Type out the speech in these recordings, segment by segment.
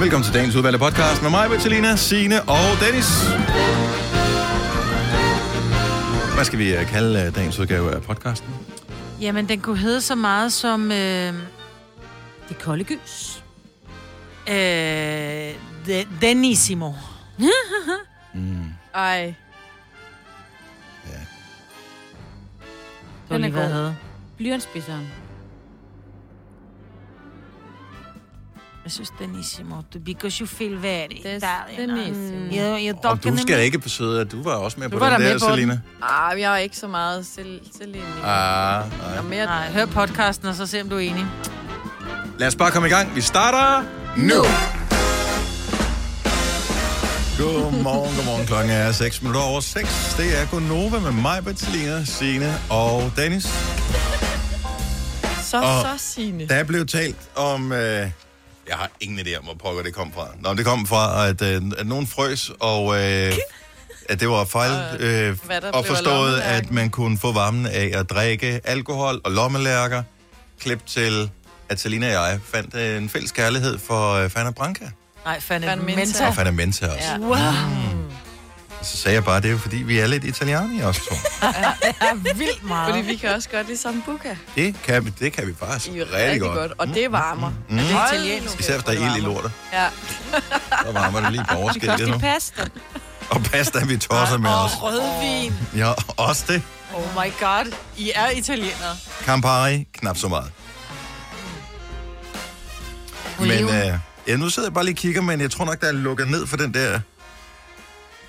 Velkommen til dagens udvalgte podcast med mig, Bettelina, Signe og Dennis. Hvad skal vi øh, kalde øh, dagens udgave af podcasten? Jamen, den kunne hedde så meget som... Øh, Det kolde gys. øh, de, Denissimo. Ej, Ja. Det var lige, hvad Blyantspidseren. Jeg synes, Denissimo. Because you feel very Des- Italian. Denissimo. You, Og talking du skal ikke besøge, at du var også med Du på var den der, med på den. Selina. ah, jeg er ikke så meget selv, selvindelig. Ah, Jeg er nej. mere... Nej, hør podcasten, og så se, om du er enig. Lad os bare komme i gang. Vi starter nu. Godmorgen, godmorgen. Klokken er 6 minutter over 6. Det er Gonova med mig, Bettelina, Signe og Dennis. Så, Og- så Signe. Der er blevet talt om... Øh, jeg har ingen idé om, hvor pokker det kom fra. Nå, det kom fra, at, øh, at nogen frøs, og øh, at det var fejl øh, og forstået, at man kunne få varmen af at drikke alkohol og lommelærker. Klip til, at Selina og jeg fandt øh, en fælles kærlighed for øh, Fanta Branca. Nej, Fandme Menta. Menta. Og Fanta Mensa også. Ja. Wow. Og så sagde jeg bare, det er jo fordi, vi er lidt italienere i os to. er vildt meget. Fordi vi kan også godt lide sambuca. Det kan vi, det kan vi faktisk I rigtig, rigtig godt. godt. Og det varmer. Mm. Det er Hold italiensk. Især hvis der er ild i lortet. Ja. Så varmer det lige på Vi kan også lide nu. pasta. Og pasta, vi tosser med os. Og rødvin. Ja, også det. Oh my god. I er italienere. Campari, knap så meget. Men øh, ja, nu sidder jeg bare lige og kigger, men jeg tror nok, der er lukket ned for den der...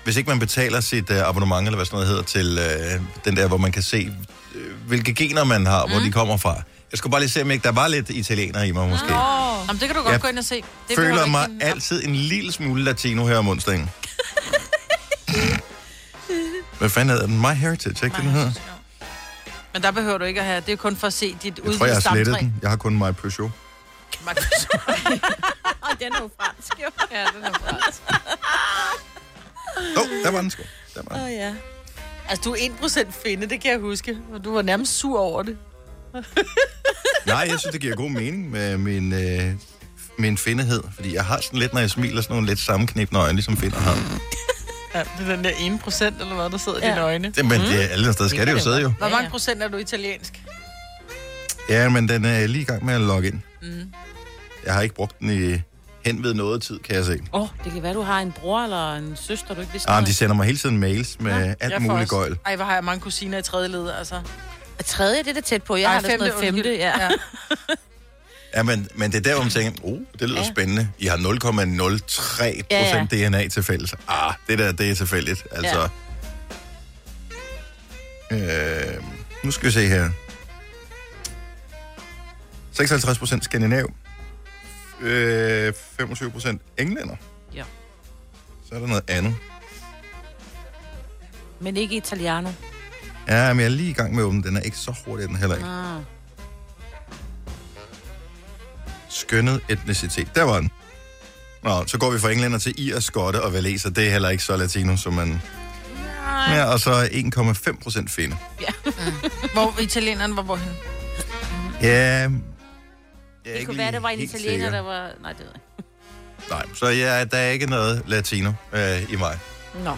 Hvis ikke man betaler sit øh, abonnement, eller hvad sådan noget hedder, til øh, den der, hvor man kan se, øh, hvilke gener man har, mm. hvor de kommer fra. Jeg skulle bare lige se, om ikke der var lidt italiener i mig, måske. Åh. Jamen, det kan du godt Jeg gå ind og se. Det Jeg føler mig ikke- altid en lille smule latino her om onsdagen. Hvad fanden hedder den? My Heritage, ikke den hedder? Men der behøver du ikke at have. Det er kun for at se dit Jeg udvidede tror, jeg har slettet stamtræ. den. Jeg har kun My Peugeot. Og den er jo fransk, jo. Ja, den er fransk. Åh, oh, der var den sgu. Der var den. Åh ja. Altså, du er 1% finde, det kan jeg huske. Og du var nærmest sur over det. Nej, jeg synes, det giver god mening med min, øh, min findehed. Fordi jeg har sådan lidt, når jeg smiler, sådan nogle lidt sammenknibende øjne, ligesom finder har. Ja, det er den der 1% eller hvad, der sidder i Ja. dine øjne. Det, men det er alle steder skal det jo sidde jo. Hvor mange procent er du italiensk? Ja, men den er lige i gang med at logge ind. Mm. Jeg har ikke brugt den i hen ved noget tid, kan jeg se. Åh, oh, det kan være, du har en bror eller en søster, du ikke vidste Ah, de sender mig hele tiden mails med ja, alt muligt gøjl. Ej, hvor har jeg mange kusiner i tredje led, altså. om. Tredje, det er da tæt på. Jeg Ej, har da sådan noget undskyld. femte, ja. ja. Ja, men, men det er der, hvor man tænker, oh, det lyder ja. Ja. spændende. I har 0,03 Ja, procent DNA til fælles. Ah, det der, det er tilfældigt. Altså. Ja. Øh, nu skal vi se her. 56 procent skandinav. Øh, 25 procent englænder. Ja. Så er der noget andet. Men ikke italiano. Ja, men jeg er lige i gang med at åbne. Den er ikke så hurtig, den heller ikke. Ah. Skønnet etnicitet. Der var den. Nå, så går vi fra englænder til ir, skotte og valeser. Det er heller ikke så latino, som man... Ja, og så 1,5 procent finde. Hvor italieneren var hvorhen? Ja, jeg er Det kunne være, der var en italiener, sikker. der var... Nej, det ved jeg ikke. Nej, så ja, der er ikke noget latino øh, i mig. Nå.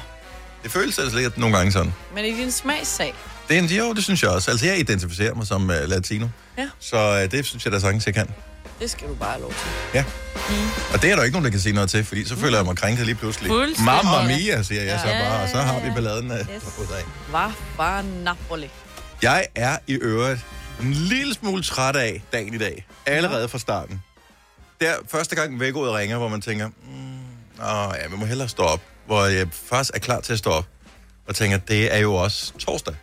Det føles altså lidt nogle gange sådan. Men i din smagssag, Det er en, jo, det synes jeg også. Altså, jeg identificerer mig som uh, latino. Ja. Så uh, det synes jeg da sagtens, jeg kan. det skal du bare have lov til. Ja. Mm. Og det er der jo ikke nogen, der kan sige noget til, fordi så føler jeg mig krænket lige pludselig. Mamma mia, siger jeg så Ja. bare, og så har vi balladen uh, Yes. ud af. Var bare Napoli. Jeg er i øvrigt en lille smule træt af dagen i dag. Allerede fra starten. Der første gang vækkeordet ringer, hvor man tænker, mm, åh, ja, vi må hellere stå op. Hvor jeg faktisk er klar til at stå op. Og tænker, det er jo også torsdag.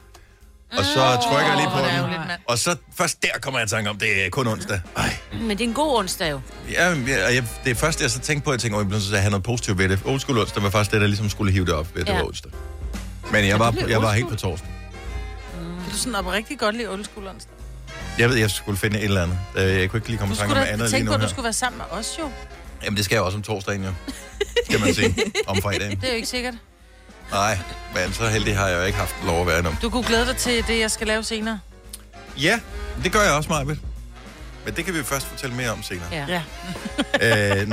Og så trykker jeg lige på det den. Og så først der kommer jeg i tanke om, det er kun onsdag. Ej. Men det er en god onsdag jo. Ja, ja, jeg, det er først, jeg så tænkte på, at jeg tænkte, at jeg bliver nødt til at have noget positivt ved det. Old school onsdag var faktisk det, der ligesom skulle hive det op ved, at det Ja. var onsdag. Men jeg var, jeg var helt på torsdag. Kan du sådan op rigtig godt lide old school onsdag? Jeg ved, jeg skulle finde et eller andet. Øh, Jeg kunne ikke lige komme Du i tanke skulle om andet lige nu på, at du skulle være sammen med os jo. Jamen, det skal jeg også om torsdagen, jo. Skal man sige. Om fredagen. Det er jo ikke sikkert. Nej, men så heldig har jeg jo ikke haft lov at være endnu. Du kunne glæde dig til det, jeg skal lave senere. Ja, det gør jeg også, Majbet. Men det kan vi først fortælle mere om senere. Ja. Ja. øh.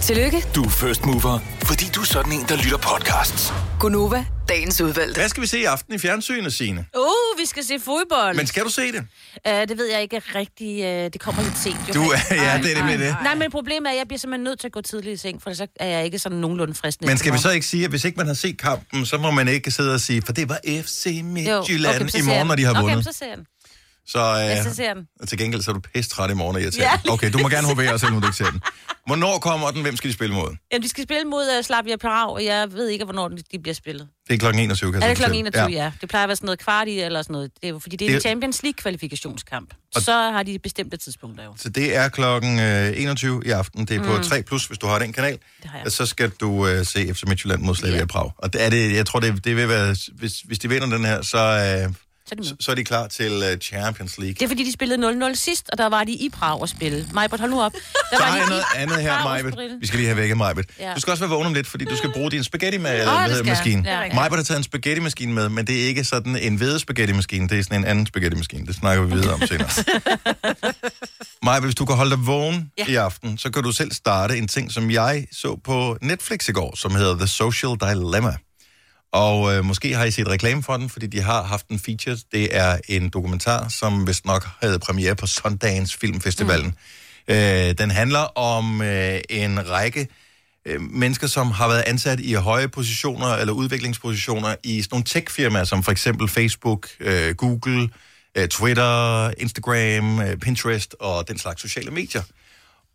Tillykke, Du er first mover, fordi du er sådan en, der lytter podcasts. Gunova, dagens udvalgte. Hvad skal vi se i aften i fjernsynet, Signe? Uh, vi skal se fodbold. Men skal du se det? Uh, det ved jeg ikke rigtig. Uh, det kommer lidt sent. Jo. Du er, ja, det er det med det. Nej, men problemet er, at jeg bliver simpelthen nødt til at gå tidligt i seng, for så er jeg ikke sådan nogenlunde frisk. Men skal vi så ikke sige, at hvis ikke man har set kampen, så må man ikke sidde og sige, for det var FC Midtjylland men så i morgen, når de har Okay, vundet. så ser jeg den. Så, Ja, så øh, ser jeg den. og til gengæld så er du pisse træt i morgen og irriterende. Okay, du må gerne hovere, selvom du ikke ser den. Hvornår kommer den? Hvem skal de spille mod? Jamen, de skal spille mod uh, Slavia Prag, og jeg ved ikke, hvornår de, de bliver spillet. Det er klokken 21, kan Er jeg det så kl. fortælle. 21, ja. ja. Det plejer at være sådan noget kvart i eller sådan noget. Det er jo, fordi det er Det- en Champions League-kvalifikationskamp. Så har de bestemte tidspunkter jo. Så det er klokken øh, 21 i aften. Det er på 3 plus, hvis du har den kanal. Mm. Det har jeg. Så skal du øh, se FC Midtjylland mod Slavia Ja. Prag. Og det er det, jeg tror, det, det vil være, hvis, hvis de vinder den her, så, øh, Så er så, så er de klar til øh, Champions League. Det er fordi, de spillede 0-0 sidst, og der var de i Prag at spille. Majbert, hold nu op. Der Så var har de noget andet her, spille. Vi skal lige have vækket Majbet. Ja. Du skal også være vågen om lidt, fordi du skal bruge din spaghetti med, det eller, skal med jeg. maskine. Det er rigtigt. Majbet har taget en spaghetti-maskine med, men det er ikke sådan en hvede spaghetti-maskine. Det er sådan en anden spaghetti-maskine. Det snakker vi videre om senere. Majbet, hvis du kan holde dig vågen ja. Ja. i aften, så kan du selv starte en ting, som jeg så på Netflix i går, som hedder The Social Dilemma. Og øh, måske har I set reklame for den, fordi de har haft en feature. Det er en dokumentar, som vist nok havde premiere på Sundance Filmfestivalen. Mm. Øh, den handler om øh, en række øh, mennesker, som har været ansat i høje positioner eller udviklingspositioner i sådan nogle tech-firmaer, som for eksempel Facebook, øh, Google, øh, Twitter, Instagram, øh, Pinterest og den slags sociale medier.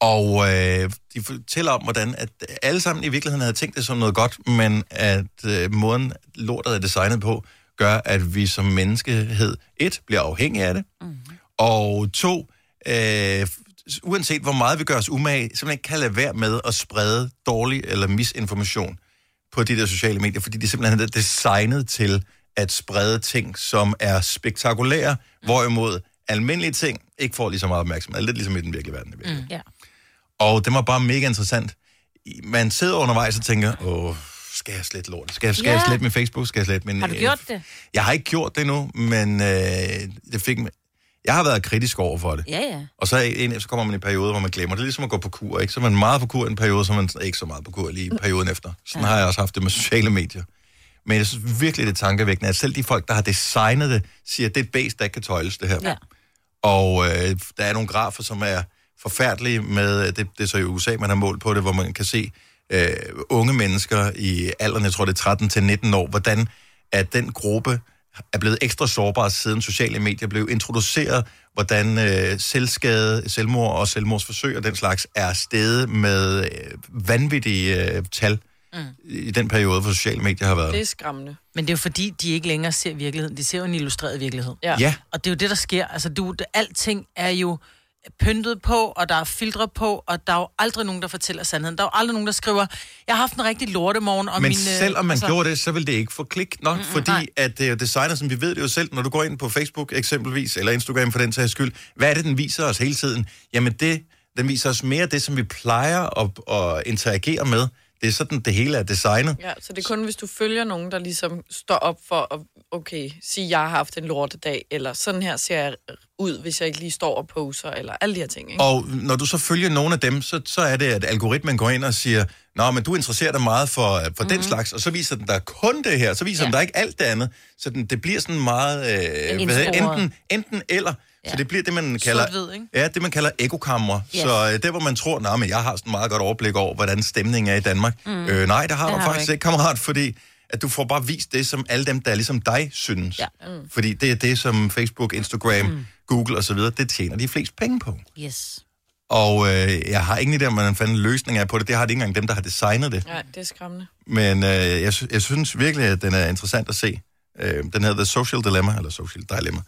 Og øh, de fortæller om, hvordan at alle sammen i virkeligheden havde tænkt det som noget godt, men at øh, måden lortet er designet på, gør, at vi som menneskehed, et, bliver afhængige af det, mm. og to, øh, uanset hvor meget vi gør os umage, simpelthen ikke kan lade være med at sprede dårlig eller misinformation på de der sociale medier, fordi de simpelthen er designet til at sprede ting, som er spektakulære, hvorimod almindelige ting ikke får lige så meget opmærksomhed. Lidt ligesom i den virkelige verden. Mm. Ja. Og det var bare mega interessant. Man sidder undervejs og tænker, åh, skal jeg slette lort? Skal jeg, skal Ja. jeg slette min Facebook? Skal jeg slette min... Har du øh, gjort det? Jeg har ikke gjort det endnu, men øh, det fik. Jeg har været kritisk over for det. Ja, ja. Og så, en, så kommer man i perioder, hvor man glemmer. Det er ligesom at gå på kur, ikke? Så er man meget på kur en periode, så er man ikke så meget på kur lige i perioden efter. Sådan har jeg også haft det med sociale medier. Men jeg synes virkelig, det er tankevækkende, at selv de folk, der har designet det, siger, at det er et base, der ikke kan tøjles, det her. Ja. Og øh, der er nogle grafer, som er forfærdelige med, det, det er så i USA, man har målt på det, hvor man kan se øh, unge mennesker i alderen, jeg tror det er 13-19 år, hvordan at den gruppe er blevet ekstra sårbar siden sociale medier blev introduceret, hvordan øh, selvskade, selvmord og selvmordsforsøg og den slags er steget med øh, vanvittige øh, tal mm. i den periode, hvor sociale medier har været. Det er skræmmende. Men det er jo fordi, de ikke længere ser virkeligheden. De ser jo en illustreret virkelighed. Ja. Ja, Og det er jo det, der sker. Altså, du, det, alting er jo pyntet på, og der er filtre på, og der er jo aldrig nogen, der fortæller sandheden. Der er jo aldrig nogen, der skriver, jeg har haft en rigtig lortemorgen, og Men min... øh, selvom man altså... gjorde det, så vil det ikke få klik nok, mm, fordi nej. at det er jo designer, som vi ved det jo selv, når du går ind på Facebook eksempelvis, eller Instagram for den sags skyld, hvad er det, den viser os hele tiden? Jamen det, den viser os mere det, som vi plejer at, at interagere med. Det er sådan, det hele er designet. Ja, så det er kun, hvis du følger nogen, der ligesom står op for at, okay, sige, jeg har haft en lortedag, eller sådan her ser jeg ud, hvis jeg ikke lige står og poser, eller alle de her ting, ikke? Og når du så følger nogle af dem, så, så er det, at algoritmen går ind og siger, Nå, men du interesserer dig meget for, for mm-hmm. den slags, og så viser den dig kun det her, så viser ja. den dig ikke alt det andet. Så den, det bliver sådan meget, øh, hvad hedder, enten, enten eller. Ja. Så det bliver det, man kalder, Sort-hvid, ikke? ja, det, man kalder ekokammer. Yes. Så øh, der, hvor man tror, nej, men jeg har sådan meget godt overblik over, hvordan stemningen er i Danmark. Mm. Øh, nej, det har Det du har du faktisk ikke. ikke, kammerat, fordi at du får bare vist det, som alle dem, der er ligesom dig, synes. Ja. Mm. Fordi det er det, som Facebook, Instagram, mm. Google osv., det tjener de flest penge på. Yes. Og øh, jeg har ingen idé om, hvordan fanden løsning er på det. Det har det ikke engang dem, der har designet det. Nej, det er skræmmende. Men øh, jeg, sy- jeg synes virkelig, at den er interessant at se. Øh, den hedder The Social Dilemma, eller Social Dilemma.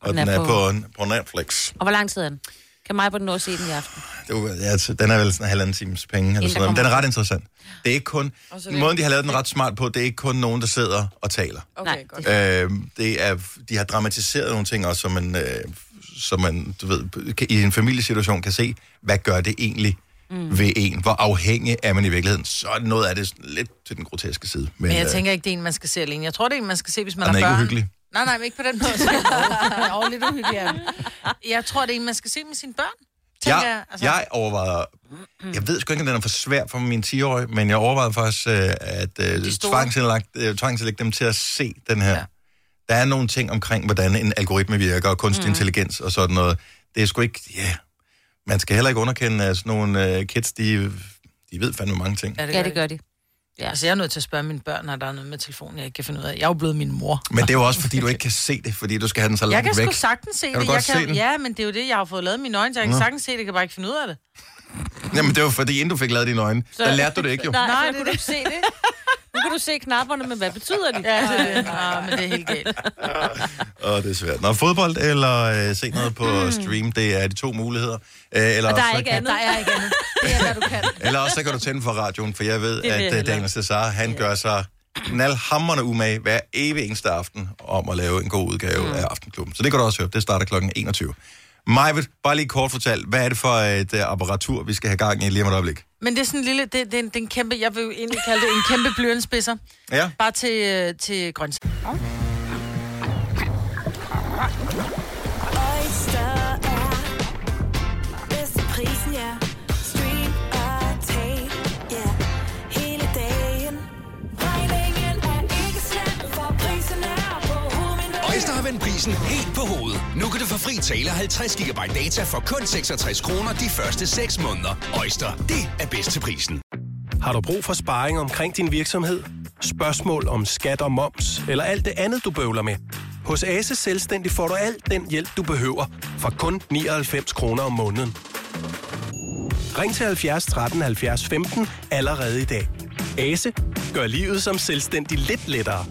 Og den er, på, på Netflix. Og hvor lang tid er den? Kan mig på den nå at se den i aften? Det var, ja, altså, den er vel sådan en halvanden times penge, eller sådan noget. Men den er ret interessant. Det er ikke kun... Er det- Måden, de har lavet den ret smart på, det er ikke kun nogen, der sidder og taler. Okay, Nej, godt. Øh, det er, de har dramatiseret nogle ting også, så man, øh, så man du ved, kan, i en familiesituation kan se, hvad gør det egentlig mm. ved en? Hvor afhængig er man i virkeligheden? Så er noget af det lidt til den groteske side. Men, Men jeg øh, tænker ikke, det er en, man skal se alene. Jeg tror, det er en, man skal se, hvis man Den har er ikke børn. uhyggelig. Nej, nej, men ikke på den måde. Jeg er lidt uhyggelig. Jeg tror, det er en, man skal se med sine børn. jeg, jeg. Altså, jeg overvejede, jeg ved sgu ikke, om den er for svær for min 10-årige, men jeg overvejede faktisk øh, at øh, store. tvangsindlægge øh, tvangsindlægge dem til at se den her. Ja. Der er nogle ting omkring, hvordan en algoritme virker, og kunstig mm. intelligens og sådan noget. Det er sgu ikke, ja, yeah. man skal heller ikke underkende, at sådan nogle øh, kids, de, de ved fandme mange ting. ja, det Ja, gør det de. gør de. Ja. Altså, jeg er nødt til at spørge mine børn, når der er noget med telefonen, jeg ikke kan finde ud af. Jeg er jo blevet min mor. Men det er jo også, fordi du ikke kan se det, fordi du skal have den så Jeg langt kan væk. sgu sagtens se Kan du det. godt jeg se den? Ja, men det er jo det, jeg har fået lavet mine øjne, så jeg kan Nå. sagtens se det, jeg kan bare ikke finde ud af det. Jamen, det var fordi, inden du fik lavet dine øjne, så... der lærte du det ikke jo. Nej, Nej, det så kunne du se det. Nu kan du se knapperne, men hvad betyder de? Ja, det er det. Ah, men det er helt galt. Åh, det er svært. Nå, fodbold eller øh, se noget på stream, det er de to muligheder. Øh, eller, Og der er også, ikke kan, andet. Der er ikke andet. Det er, hvad du kan. eller også så kan du tænde for radioen, for jeg ved, vil jeg at øh. Daniel Cesar, han gør sig knaldhammerne umage hver evig eneste aften om at lave en god udgave mm. af Aftenklubben. Så det kan du også høre. Det starter klokken 21. Majved, bare lige kort fortalt, hvad er det for et uh, apparatur, vi skal have gang i lige om et øjeblik? Men det er sådan en lille, det, det, er en, det er en kæmpe, jeg vil egentlig kalde det en kæmpe blyantspidser. Ja, Bare til, øh, til grøntsager. Hovedet. Prisen helt på hovedet. Nu kan du få fri tale 50 GB data for kun 66 kroner de første 6 måneder. Øjster, det er bedst til prisen. Har du brug for sparring omkring din virksomhed? Spørgsmål om skat og moms, eller alt det andet, du bøvler med? Hos Ase Selvstændig får du alt den hjælp, du behøver, for kun 99 kroner om måneden. Ring til 70 13 70 15 allerede i dag. Ase gør livet som selvstændig lidt lettere.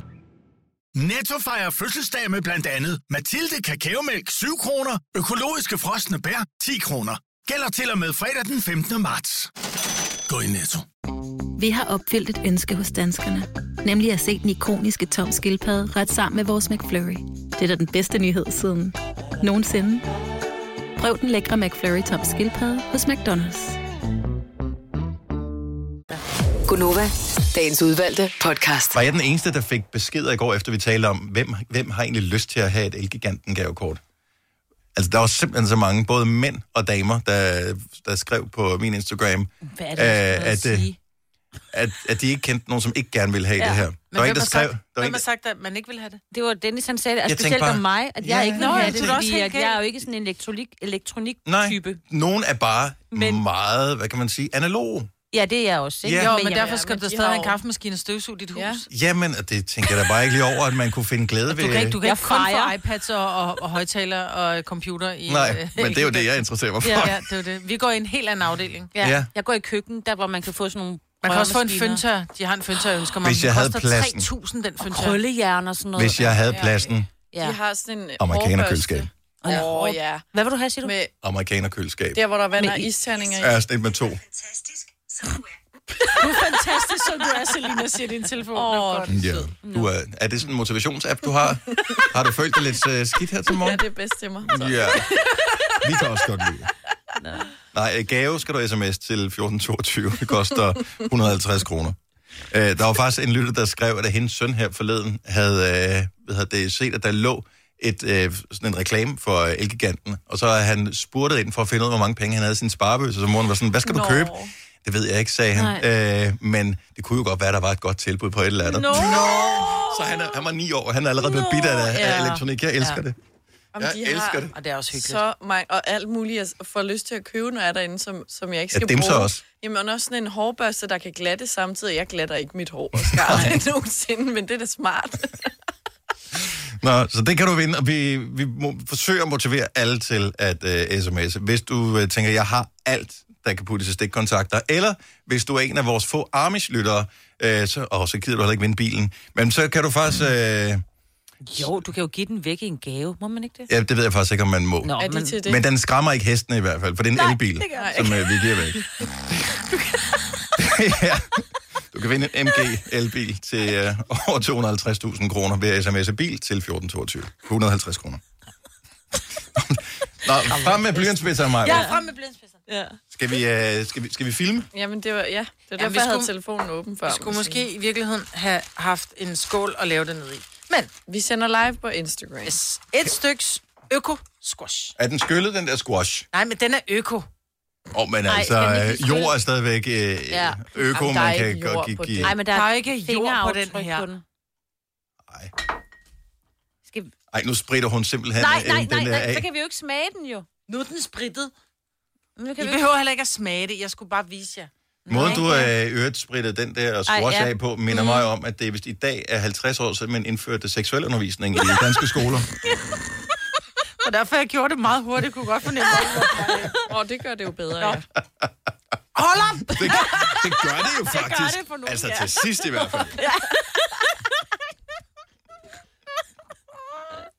Netto fejrer fødselsdag med blandt andet Mathilde Kakaomælk 7 kroner, økologiske frosne bær 10 kroner. Gælder til og med fredag den 15. marts. Gå i Netto. Vi har opfyldt et ønske hos danskerne. Nemlig at se den ikoniske tom skildpadde ret sammen med vores McFlurry. Det er da den bedste nyhed siden nogensinde. Prøv den lækre McFlurry tom skildpadde hos McDonald's. Gunova, dagens udvalgte podcast. var jeg den eneste, der fik beskeder i går, efter vi talte om, hvem, hvem har egentlig lyst til at have et Elgiganten gavekort? Altså, der var simpelthen så mange, både mænd og damer, der, der skrev på min Instagram, Hvad er det, Øh, at, at, at øh, at, at de ikke kendte nogen, som ikke gerne ville have Ja. det her. Men Der var en, der har skrev... sagt, Der var hvem en, har sagt, at man ikke vil have det? Det var Dennis, han sagde tænkte specielt bare- om mig, at jeg Ja. ikke vil have det, er fordi at jeg er jo ikke sådan en elektronik, elektronik nej, type. nogen er bare Men- meget, hvad kan man sige, analog. Ja, det er jeg også. Ikke? Ja. Jo, Men men derfor skal men der de stadig have en kaffemaskine og støvsug i dit hus. Ja. Jamen, og det tænker jeg da bare ikke lige over, at man kunne finde glæde ved. Du kan ikke, du kan ikke kun få iPads og, og, og højtaler og computer i... Nej, øh, men det er jo det, jeg interesserer mig for. Ja, ja, det er jo det. Vi går i en helt anden afdeling. Ja. Ja. Jeg går i køkken, der hvor man kan få sådan nogle Man kan også få en føntør. De har en føntør, jeg ønsker mig. Hvis jeg havde koster pladsen. 3.000, den føntør. Krøllejern og sådan noget. Hvis jeg havde pladsen, Ja. De har sådan en Amerikanerkøleskab. Åh, oh, ja. Hvad vil du have, siger du? Med amerikanerkøleskab. der, hvor der vand Med og is. isterninger i. Er sådan med to. Du er fantastisk, som du er, Selina, siger din telefon. Åh, Oh, Ja. Du er, er det sådan en motivationsapp, du har? Har du følt dig lidt uh, skidt her til Ja, morgen? det er bedst til mig. Så. Ja. Vi kan også godt lide det. Nej, øh, gave skal du sms til 1422. Det koster 150 kroner. Uh, der var faktisk en lytter, der skrev, at hendes søn her forleden havde, uh, hvad hedder det, set, at der lå et, uh, sådan en reklame for uh, Elgiganten, og så har han spurgtet ind for at finde ud af, hvor mange penge han havde i sin sparebøsse, så moren var sådan, hvad skal du Nå. købe? Det ved jeg ikke, sagde han. Uh, men det kunne jo godt være, der var et godt tilbud på et eller andet. no. Så han, er, han var ni år, og han er allerede blevet bidt af, af Ja. elektronik. Jeg elsker Ja. det. Om Jeg de elsker har det. Og det er også hyggeligt. så mange, og alt muligt, jeg får lyst til at købe, når jeg er derinde, som, som jeg ikke Ja, skal dem bruge. så også. Jamen også sådan en hårbørste, der kan glatte samtidig. Jeg glatter ikke mit hår og skar nogensinde, men det er da smart. Nå, så det kan du vinde, og vi, vi må forsøge at motivere alle til at uh, sms'e. Hvis du uh, tænker, jeg har alt, der kan puttes i stikkontakter, eller hvis du er en af vores få Amish-lyttere, uh, så, og så gider du heller ikke vinde bilen, men så kan du faktisk... Uh, Jo, du kan jo give den væk i en gave, må man ikke det? ja, det ved jeg faktisk ikke, om man må. Nå, er de men, til det? Men den skræmmer ikke hestene i hvert fald, for det er en elbil, gør som uh, vi giver væk. ja. Du kan vinde en MG elbil til uh, over 250.000 kroner ved at sms'e bil til 1422. 150 kroner. Nå, frem med blyantspidser, Maja. Ja, frem med blindspidsen. Ja. Skal vi, uh, skal, vi, skal vi filme? Jamen, det var, ja, det var Ja, derfor, vi jeg havde skulle- telefonen åben før. Vi skulle måske i virkeligheden have haft en skål og lave det ned i. Men Vi sender live på Instagram. yes, et styks øko squash. Er den skyllet, den der squash? Nej, men den er øko. Åh, oh, men Ej, altså, den ikke øh, jord er stadigvæk øh, Ja. øko, Jamen, der er man kan ikke jord godt på give. det. Nej, men der, Der er ikke jord på den fingeraftryk her. På den. Ej. Skal... Ej, nu spritter hun simpelthen Nej, øh, nej, den nej, der nej, af. så kan vi jo ikke smage den jo. Nu er den sprittet. Nu kan I vi jo behøver heller ikke at smage det. Jeg skulle bare vise jer. Måden du øh, øvrigt sprittede den der squash Ej, ja. af på, minder mig om, at det vist i dag er 50 år siden, man indførte seksualundervisning i danske skoler. Og derfor jeg gjorde det meget hurtigt. Kunne godt fornemme, Åh, oh, det gør det jo bedre, ja. Hold op! Det, det gør det jo faktisk. det for nogen, altså ja. til sidst i hvert fald.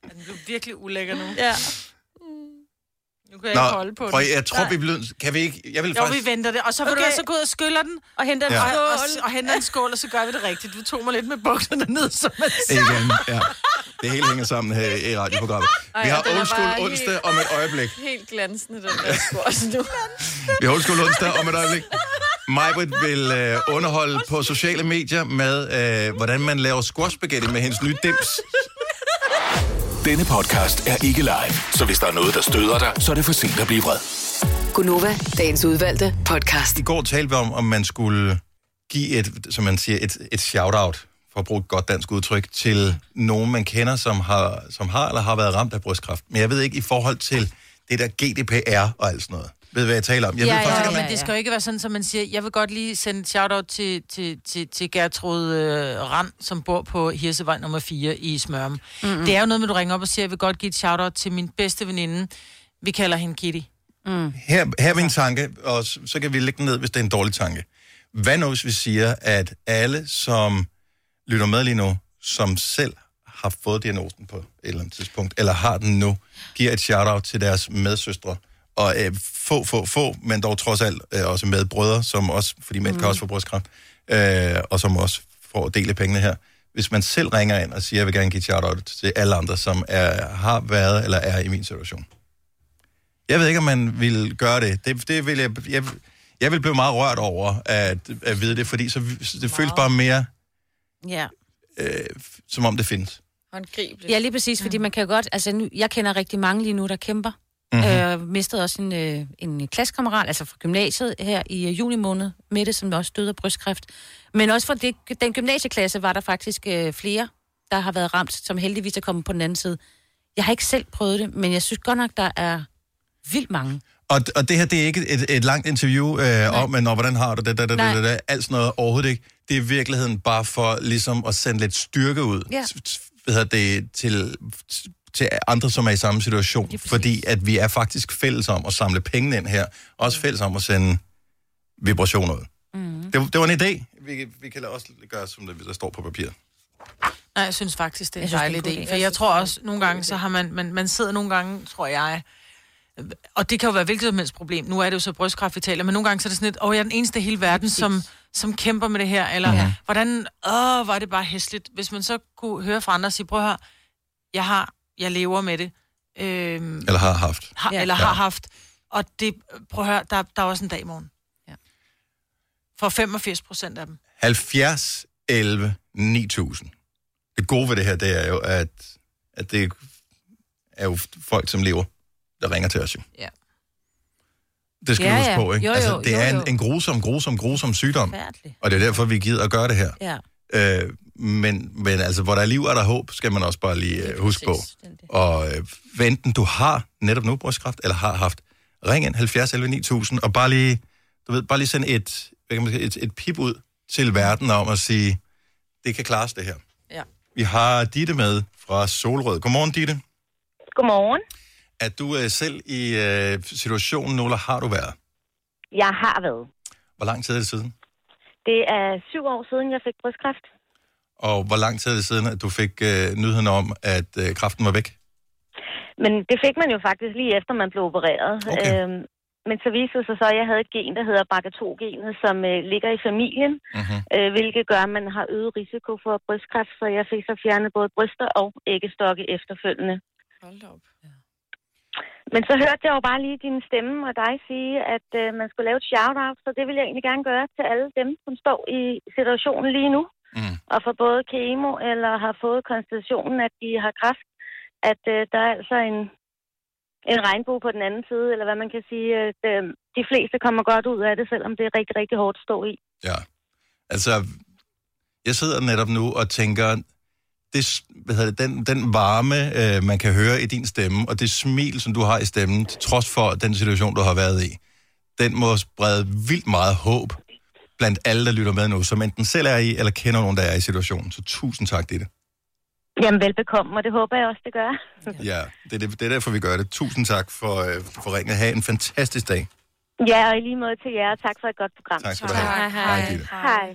Den blev virkelig ulækker nu. Ja. Nu kan jeg ikke holde på Nå, den. for jeg tror, vi bliver... Kan vi ikke... Jeg vil Jo, faktisk... vi venter det. Og så vil okay. du altså gå ud og skyller den. Og hente en Ja. ja. Og, og, skål. og henter en skål, og så gør vi det rigtigt. Du tog mig lidt med bukserne ned, som man siger. Igen, ja. Det hele hænger sammen her i radioprogrammet. Vi har Old School onsdag helt- om et øjeblik. Helt glansende, den der squash nu. Vi har Old School onsdag om et øjeblik. Majbrit vil øh, underholde på sociale medier med, øh, hvordan man laver squash spaghetti med hendes nye dims. Denne podcast er ikke live, så hvis der er noget, der støder dig, så er det for sent at blive vred. Gunova, dagens udvalgte podcast. I går talte vi om, om man skulle give et, som man siger, et, et shout-out, for at bruge et godt dansk udtryk, til nogen, man kender, som har, som har eller har været ramt af brystkræft. Men jeg ved ikke i forhold til det der GDPR og alt sådan noget. Ved hvad jeg taler om? Jeg Ja, ved faktisk ja, om Ja, man... men det skal jo ikke være sådan, som man siger, jeg vil godt lige sende et shout-out til, til, til, til Gertrud øh, Rand, som bor på Hirsevej nummer 4 i Smørum. Mm-hmm. Det er jo noget med, at du ringer op og siger, jeg vil godt give et shout-out til min bedste veninde. Vi kalder hende Kitty. Her, her er min tanke, og så, så kan vi lægge den ned, hvis det er en dårlig tanke. Hvad nu, hvis vi siger, at alle, som lytter med lige nu, som selv har fået diagnosen på et eller andet tidspunkt, eller har den nu, giver et shout-out til deres medsøstre, og øh, få, få, få, men dog trods alt øh, også medbrødre, som også, fordi mænd mm. kan også få brystkræft, øh, og som også får del af pengene her. Hvis man selv ringer ind og siger, jeg vil gerne give shout-out til alle andre, som er, har været eller er i min situation. Jeg ved ikke, om man vil gøre det. Det, det vil jeg, jeg, jeg vil blive meget rørt over at, at vide det, fordi så, det føles bare mere, Ja. øh, som om det findes. Håndgribeligt. ja, lige præcis, fordi man kan jo godt... Altså, nu, jeg kender rigtig mange lige nu, der kæmper. Mhm. Mm-hmm. Øh, mistede også en, øh, en klassekammerat, altså fra gymnasiet her i øh, juni måned, Mette, som også døde af brystkræft. Men også for det, den gymnasieklasse var der faktisk øh, flere, der har været ramt, som heldigvis er kommet på den anden side. Jeg har ikke selv prøvet det, men jeg synes godt nok, der er vildt mange. Og, og det her, det er ikke et, et langt interview øh, om, men, "Nå, hvordan har du det, det, det, Nej. det, det, alt sådan noget overhovedet ikke. Det er i virkeligheden bare for ligesom at sende lidt styrke ud Ja. hvad hedder det, til, til andre, som er i samme situation. Fordi at vi er faktisk fælles om at samle penge ind her. Også fælles om at sende vibrationer ud. Mm. Det, det var en idé. Vi, vi kan også gøre, som det, der står på papiret. Nej, jeg synes faktisk, det er en synes, dejlig idé. idé. For Jeg tror også, nogle gange, så har man, man, man sidder nogle gange, tror jeg, og det kan jo være hvilket som helst problem. Nu er det jo så brystkræft, vi taler, men nogle gange så er det sådan lidt, åh, jeg er den eneste i hele verden, som, som kæmper med det her, eller ja. hvordan, åh, var det bare hæsligt. Hvis man så kunne høre fra andre og sige, prøv at høre, jeg har, jeg lever med det, øhm, Eller har haft. har, Ja. eller har haft, og det, prøv at høre, der, der er også en dag i morgen. Ja. For 85 procent af dem. 70, 11, 9000. Det gode ved det her, det er jo, at, at det er jo folk, som lever, der ringer til os jo. Ja. Det skal Ja, vi huske ja. på, ikke? Jo, jo, altså, det jo, er jo. en, en grusom, grusom, grusom sygdom, Færdeligt. og det er derfor, vi gider at gøre det her. Ja. Øh, men, men altså, hvor der er liv, er der håb, skal man også bare lige øh, huske på. Og øh, hvad enten du har netop nu brystkræft, eller har haft, ring ind 70 11 9000, og bare lige, du ved, bare lige sende et, hvad kan man sige, et, et pip ud til verden om at sige, det kan klares det her. Ja. Vi har Ditte med fra Solrød. Godmorgen, Ditte. Godmorgen. Er du øh, selv i øh, situationen nu, eller har du været? Jeg har været. Hvor lang tid er det siden? Det er syv år siden, jeg fik brystkræft. Og hvor lang tid er det siden, at du fik øh, nyheden om, at øh, kræften var væk? Men det fik man jo faktisk lige efter, man blev opereret. Okay. Øhm, men så viste det sig så, at jeg havde et gen, der hedder BRCA2-genet, som øh, ligger i familien, Mm-hmm. øh, hvilket gør, at man har øget risiko for brystkræft. Så jeg fik så fjernet både bryster og æggestokke efterfølgende. Hold op. Men så hørte jeg jo bare lige din stemme og dig sige, at øh, man skulle lave et shout-out, så det vil jeg egentlig gerne gøre til alle dem, som står i situationen lige nu, Mm. og får både kemo eller har fået konstationen, at de har kræft, at øh, der er altså en, en regnbue på den anden side, eller hvad man kan sige. At, øh, de fleste kommer godt ud af det, selvom det er rigtig, rigtig hårdt at stå i. Ja. Altså, jeg sidder netop nu og tænker, det, hvad hedder det, den, den varme, øh, man kan høre i din stemme, og det smil, som du har i stemmen, trods for den situation, du har været i, den må sprede vildt meget håb blandt alle, der lytter med nu, som enten selv er i, eller kender nogen, der er i situationen. Så tusind tak, Ditte. Jamen, velbekomme, og det håber jeg også, det gør. Ja, det er, det, det er derfor, vi gør det. Tusind tak for, øh, for ringet. Ha' en fantastisk dag. Ja, og i lige måde til jer, og tak for et godt program. Tak skal du have. Hej, hej. Hej.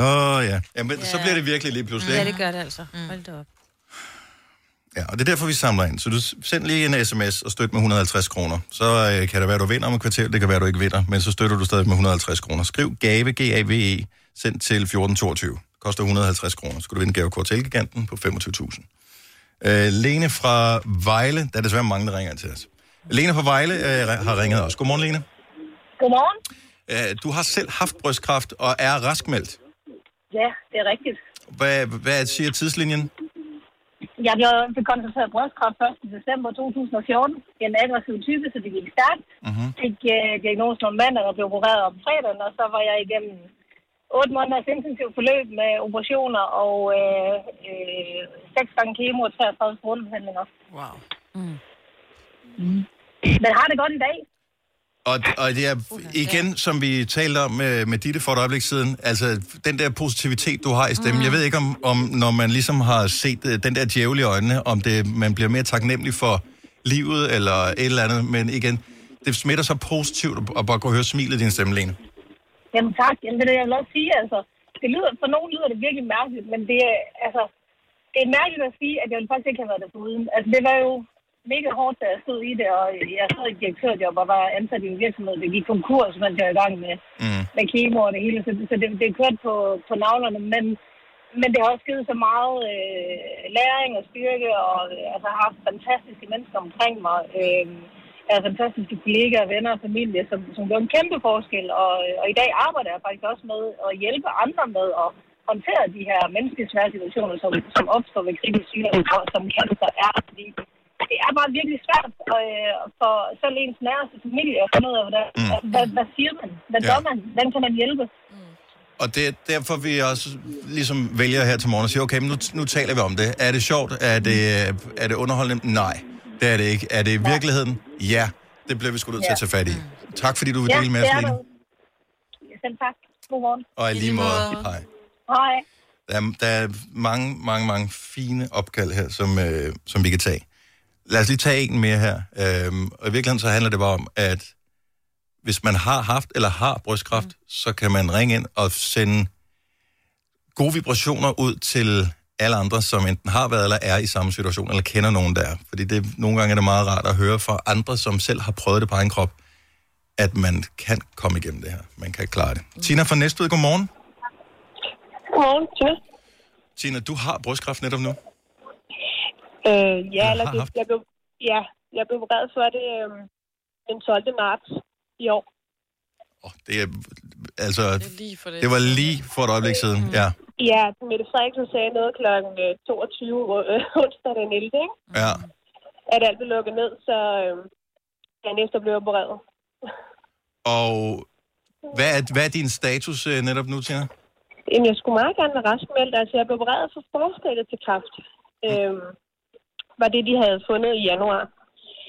Åh, oh, ja. Jamen, så bliver det virkelig lige pludselig. Ja, det gør det altså. Hold da op. Ja, og det er derfor, vi samler ind. Så du send lige en sms og støt med 150 kroner. Så øh, kan det være, du vinder om et kvarter, det kan være, du ikke vinder, men så støtter du stadig med 150 kroner. Skriv GAVE, G-A-V-E, send til 1422. Koster 150 kroner. Så skal du vinde gavekort til Elgiganten på 25.000. Øh, Lene fra Vejle, der er desværre mange, der ringer ind til os. Lene fra Vejle øh, har ringet os. Godmorgen, Lene. Godmorgen. Øh, du har selv haft brystkræft og er raskmeldt. Ja, det er rigtigt. Hvad, hvad siger tidslinjen? Jeg blev konstateret brystkræft 1. december 2014. Det er en aggressiv type, så det gik stærkt. Mm-hmm. Fik uh, diagnosen om mandag og blev opereret om fredagen, og så var jeg igennem 8 måneders intensivt forløb med operationer og øh, øh, 6 gange kemo og 33 strålebehandlinger. Wow. Mm. Men har det godt i dag. Og, og det er igen, som vi talte om med, med Ditte for et øjeblik siden, altså den der positivitet, du har i stemmen. Mm. Jeg ved ikke, om, om når man ligesom har set øh, den der djævel i øjnene, om det, man bliver mere taknemmelig for livet eller et eller andet, men igen, det smitter så positivt at- bare kunne høre smilet i din stemme, Lene. Jamen tak. Jamen, det er det, jeg vil også sige. Altså, det lyder, for nogen lyder det virkelig mærkeligt, men det er, altså, det er mærkeligt at sige, at jeg ville faktisk ikke have været der foruden. Altså, det var jo mega hårdt, da jeg stod i det, og jeg sad i et direktørjob og var ansat i en virksomhed, der gik konkurs, mens jeg var i gang med, mm. med kemo og det hele. Så, så det, det kørte på, på navlerne, men, men det har også givet så meget øh, læring og styrke, og øh, altså, har haft fantastiske mennesker omkring mig. Øh, har fantastiske kollegaer, venner og familie, som, som gør en kæmpe forskel. Og, og i dag arbejder jeg faktisk også med at hjælpe andre med at håndtere de her menneskelige svære situationer, som, som opstår ved kritisk sygdom, og som cancer er. Fordi det er bare virkelig svært øh, for selv ens nærmeste familie at finde ud af, hvordan, Mm. mm. hvad, hvad siger man? Hvad Ja. gør man? Hvordan kan man hjælpe? Og det er derfor, vi også ligesom vælger her til morgen og siger, okay, men nu, nu taler vi om det. Er det sjovt? Er det, er det underholdende? Nej, det er det ikke. Er det i virkeligheden? Ja, det bliver vi sgu nødt til at tage fat i. Tak fordi du vil dele med os, Lene. Selv tak. Godmorgen. Og i lige måde. Hej. Hej. Der er, der er mange, mange, mange fine opkald her, som, øh, som vi kan tage. Lad os lige tage en mere her. Øhm, og i virkeligheden så handler det bare om, at hvis man har haft eller har brystkræft, mm. så kan man ringe ind og sende gode vibrationer ud til alle andre, som enten har været eller er i samme situation, eller kender nogen der. er. Fordi det, nogle gange er det meget rart at høre fra andre, som selv har prøvet det på egen krop, at man kan komme igennem det her. Man kan klare det. Mm. Tina fra Næstved, godmorgen. Godmorgen, Tina. Tina, du har brystkræft netop nu. Øh, ja, eller det, haft. jeg blev, ja, jeg blev opereret for det øh, den 12. marts i år. Det er, altså, det, lige for det var lige for et øjeblik siden, ja. Ja, Mette Frederiksen sagde noget kl. 22 øh, onsdag den 11. Ikke? ja. At alt blev lukket ned, så øh, dagen efter blev jeg opereret. Og hvad er, hvad er din status øh, netop nu, Tina? Jamen, jeg skulle meget gerne være raskmeldt. Altså, jeg blev opereret for forstadiet til kræft. Øh, var det, de havde fundet i januar.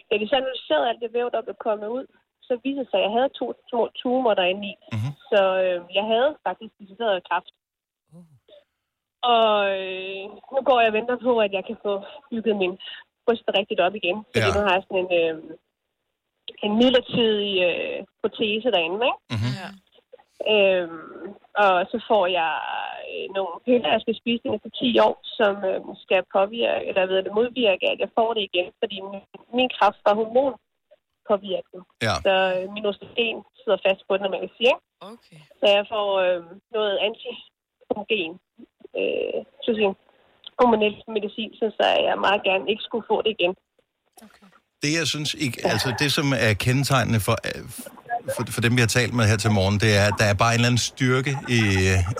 Da de så analyserede alt det væv, der blev kommet ud, så viste det sig, at jeg havde to små tumor derinde i. Mm-hmm. Så øh, jeg havde faktisk decideret kræft. Og øh, nu går jeg og venter på, at jeg kan få bygget min bryst rigtigt op igen. Fordi Ja. nu har jeg sådan en, øh, en midlertidig øh, protese derinde, ikke? Mm-hmm. Ja. Øhm, og så får jeg øh, nogle piller, jeg skal spise inden for 10 år, som øh, skal påvirke, eller ved det modvirke, at jeg får det igen, fordi min, min kraft var hormon påvirket. Ja. Så øh, min østrogen sidder fast på den, når man kan sige. Okay. Så jeg får øh, noget antihomogen, øh, sige, hormonel medicin, så jeg meget gerne ikke skulle få det igen. Det, jeg synes ikke, altså det, som er kendetegnende for, øh, for, for dem, vi har talt med her til morgen, det er, at der er bare en eller anden styrke i,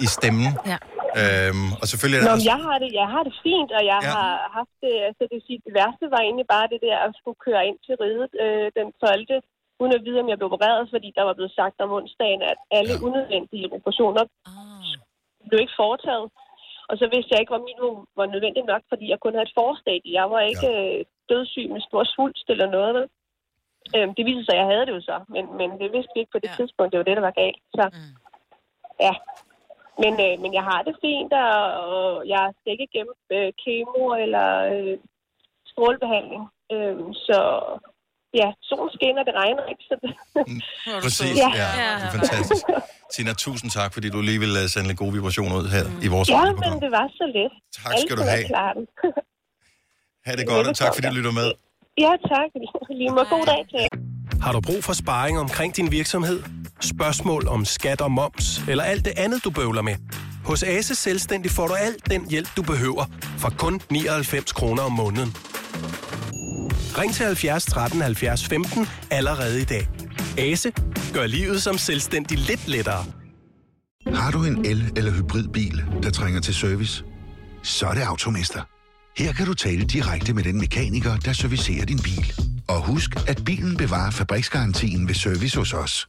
i stemmen. Ja. Øhm, og selvfølgelig er Nå, der men også... jeg har det, jeg har det fint, og jeg Ja. har haft det, altså det, vil sige, det værste var egentlig bare det der at skulle køre ind til ridet øh, den 12. uden at vide, om jeg blev opereret, fordi der var blevet sagt om onsdagen, at alle ja. unødvendige operationer blev ikke foretaget. Og så vidste jeg ikke, om minimum var nødvendigt nok, fordi jeg kun havde et forstadie. Jeg var ikke ja. dødssyg med stor svulst eller noget. Vel? Øhm, det viste sig, at jeg havde det jo så, men, men det vidste vi ikke på det ja. tidspunkt. Det var det, der var galt. Så, mm. ja. Men, øh, men jeg har det fint, og, og jeg skal ikke igennem øh, kemo eller øh, strålebehandling. Øhm, så ja, solen skinner, det regner ikke. Så det... Præcis, ja. ja. Det er fantastisk. Tina, tusind tak, fordi du lige vil øh, sende lidt gode vibrationer ud her i vores ja, men det var så let. Tak skal du Alle have. Ha' det godt, og tak fordi du lytter med. Ja, tak. Lige må god dag til. Har du brug for sparring omkring din virksomhed? Spørgsmål om skat og moms, eller alt det andet, du bøvler med? Hos Ase Selvstændig får du alt den hjælp, du behøver, for kun 99 kroner om måneden. Ring til 70 13 70 15 allerede i dag. Ase gør livet som selvstændig lidt lettere. Har du en el- eller hybridbil, der trænger til service? Så er det Automester. Her kan du tale direkte med den mekaniker, der servicerer din bil. Og husk, at bilen bevarer fabriksgarantien ved service hos os.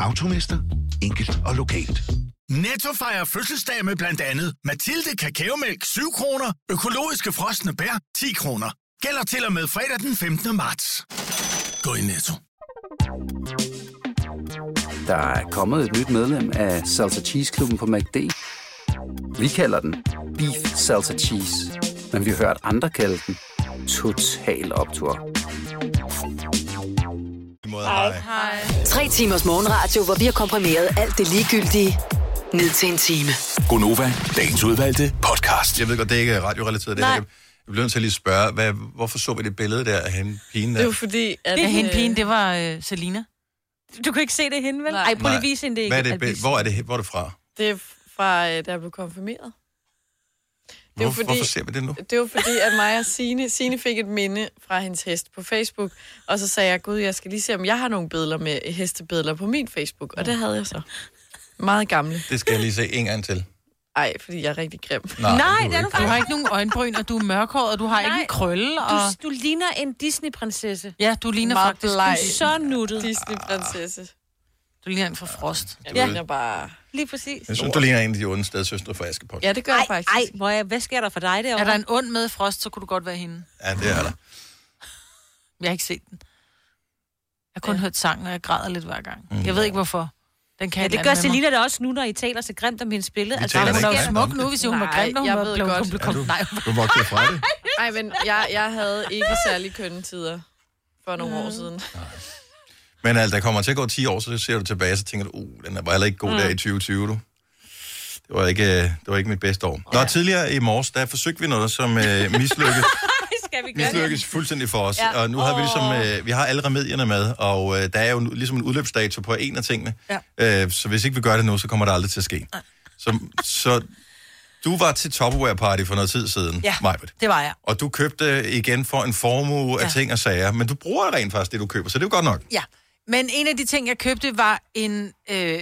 Automester. Enkelt og lokalt. Netto fejrer fødselsdag med blandt andet Mathilde Kakaomælk 7 kroner, økologiske frosne bær 10 kroner. Gælder til og med fredag den 15. marts. Gå i Netto. Der er kommet et nyt medlem af Salsa Cheese Klubben på MACD. Vi kalder den Beef Salsa Cheese, men vi har hørt andre kalde den Total Optor. Hej. Hej. Tre timers morgenradio, hvor vi har komprimeret alt det ligegyldige ned til en time. Gonova, dagens udvalgte podcast. Jeg ved godt, det er ikke radiorelateret. Det Nej. her. Jeg bliver nødt til at lige spørge, hvad, hvorfor så vi det billede der af hende, pigen der? Det jo fordi, at... Det er hende pigen, det var øh, Selina. Du kan ikke se det hende, vel? Nej, prøv lige at vise hende det. Hvad er det, hvor, er det, hvor er det fra? Det er fra, øh, da jeg blev konfirmeret. Det er jo Hvorfor, ser vi det nu? Det var fordi, at mig og Signe, Signe fik et minde fra hendes hest på Facebook, og så sagde jeg, gud, jeg skal lige se, om jeg har nogle billeder med hestebilleder på min Facebook, og det havde jeg så. Meget gamle. Det skal jeg lige se en gang til. Ej, fordi jeg er rigtig grim. Nej, Nej, det er du Du har ikke nogen øjenbryn, og du er mørkhåret, og du har ikke en krølle. Og... Du, du ligner en Disney-prinsesse. Ja, du ligner Meget faktisk... bleg. Du, Så nuttet. Disney-prinsesse. du ligner en fra Frost. Jeg ja. ligner bare... Lige præcis. Jeg synes, du ligner en af de onde stedsøstre fra Askepot. Ja, det gør ej, jeg faktisk. Ej, hvor er, hvad sker der for dig derovre? Er der en ond med Frost, så kunne du godt være hende. Ja, det er der. Jeg har ikke set den. Jeg har kun ja. hørt sangen, og jeg græder lidt hver gang. Mm. Jeg ved ikke, hvorfor. Den kan Ja, et det gør. Selina da også nu, når I taler så grimt om hendes billede. Altså, Vi taler Hun er ikke jo smuk nu, det. hvis hun var Nej, grim, når hun jeg var ved blevet godt. Er kom, du, nej. du vokset fra det? Ej, men jeg, jeg havde ikke særlig kønne tider for nogle år siden. Men altså, der kommer til at gå 10 år, så ser du tilbage, så tænker du, uh, den var heller ikke god der i 2020, du. Det var ikke, øh, det var ikke mit bedste år. Nå, tidligere i morges, der forsøgte vi noget, som øh, mislykkes, skal vi gøre mislykkes fuldstændig for os. Ja. Og nu har vi ligesom, øh, vi har alle remedierne med, og øh, der er jo ligesom en udløbsdato på en af tingene. Ja. Øh, så hvis ikke vi gør det nu, så kommer det aldrig til at ske. Så, så du var til Tupperware Party for noget tid siden, Ja. Majbert. Det var jeg. Og du købte igen for en formue af Ja. ting og sager, men du bruger rent faktisk det, du køber, så det er jo godt nok. Ja, men en af de ting, jeg købte, var en, øh,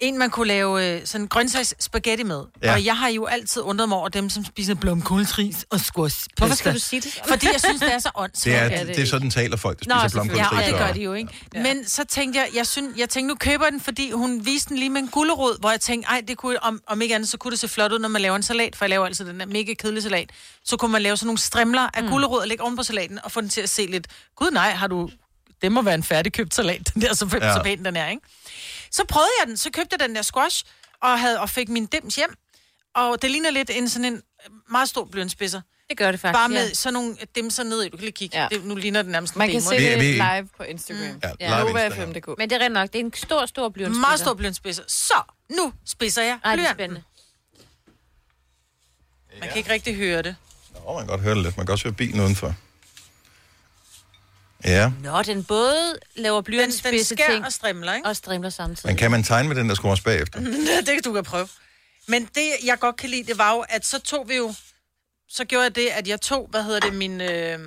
en man kunne lave øh, sådan grøntsags spaghetti med. Ja. Og jeg har jo altid undret mig over dem, som spiser blomkålsris og squash. Hvorfor skal du sige det? Fordi jeg synes, det er så Det åndssvagt. er, det er sådan taler folk, der spiser blomkålsris. Ja, og det gør de jo, ikke? Ja. Men så tænkte jeg, jeg, synes, jeg tænkte, nu køber jeg den, fordi hun viste den lige med en gulerod, hvor jeg tænkte, ej, det kunne, om, om ikke andet, så kunne det se flot ud, når man laver en salat, for jeg laver altid den der mega kedelige salat. Så kunne man lave sådan nogle strimler af mm. gulerod og lægge oven på salaten, og få den til at se lidt, gud nej, har du, det må være en færdigkøbt salat, den der, så, ja. Ja. så pæn den er, ikke? Så prøvede jeg den, så købte jeg den der squash, og, havde, og fik min dims hjem, og det ligner lidt en sådan en meget stor blyanspidser. Det gør det faktisk, Bare med ja. sådan nogle dimser ned i. Du kan lige kigge. Ja. Det, nu ligner det nærmest en Man kan se det live på Instagram. Ja, Ja, live Nova. FM.dk. Men det er rent nok, det er en stor, stor blyantspidser. Meget stor blyantspidser. Så, nu spidser jeg Ej, det er spændende. Man kan ikke rigtig høre det. Nå, man kan godt høre det lidt. Man kan også høre bilen udenfor. Ja, Nå, den både laver blyantspidse ting og strimler, ikke? og strimler samtidig. men kan man tegne med den, der skruer bagefter? det kan du kan prøve. Men det, jeg godt kan lide, det var jo, at så tog vi jo... Så gjorde jeg det, at jeg tog, hvad hedder det, min... Øh...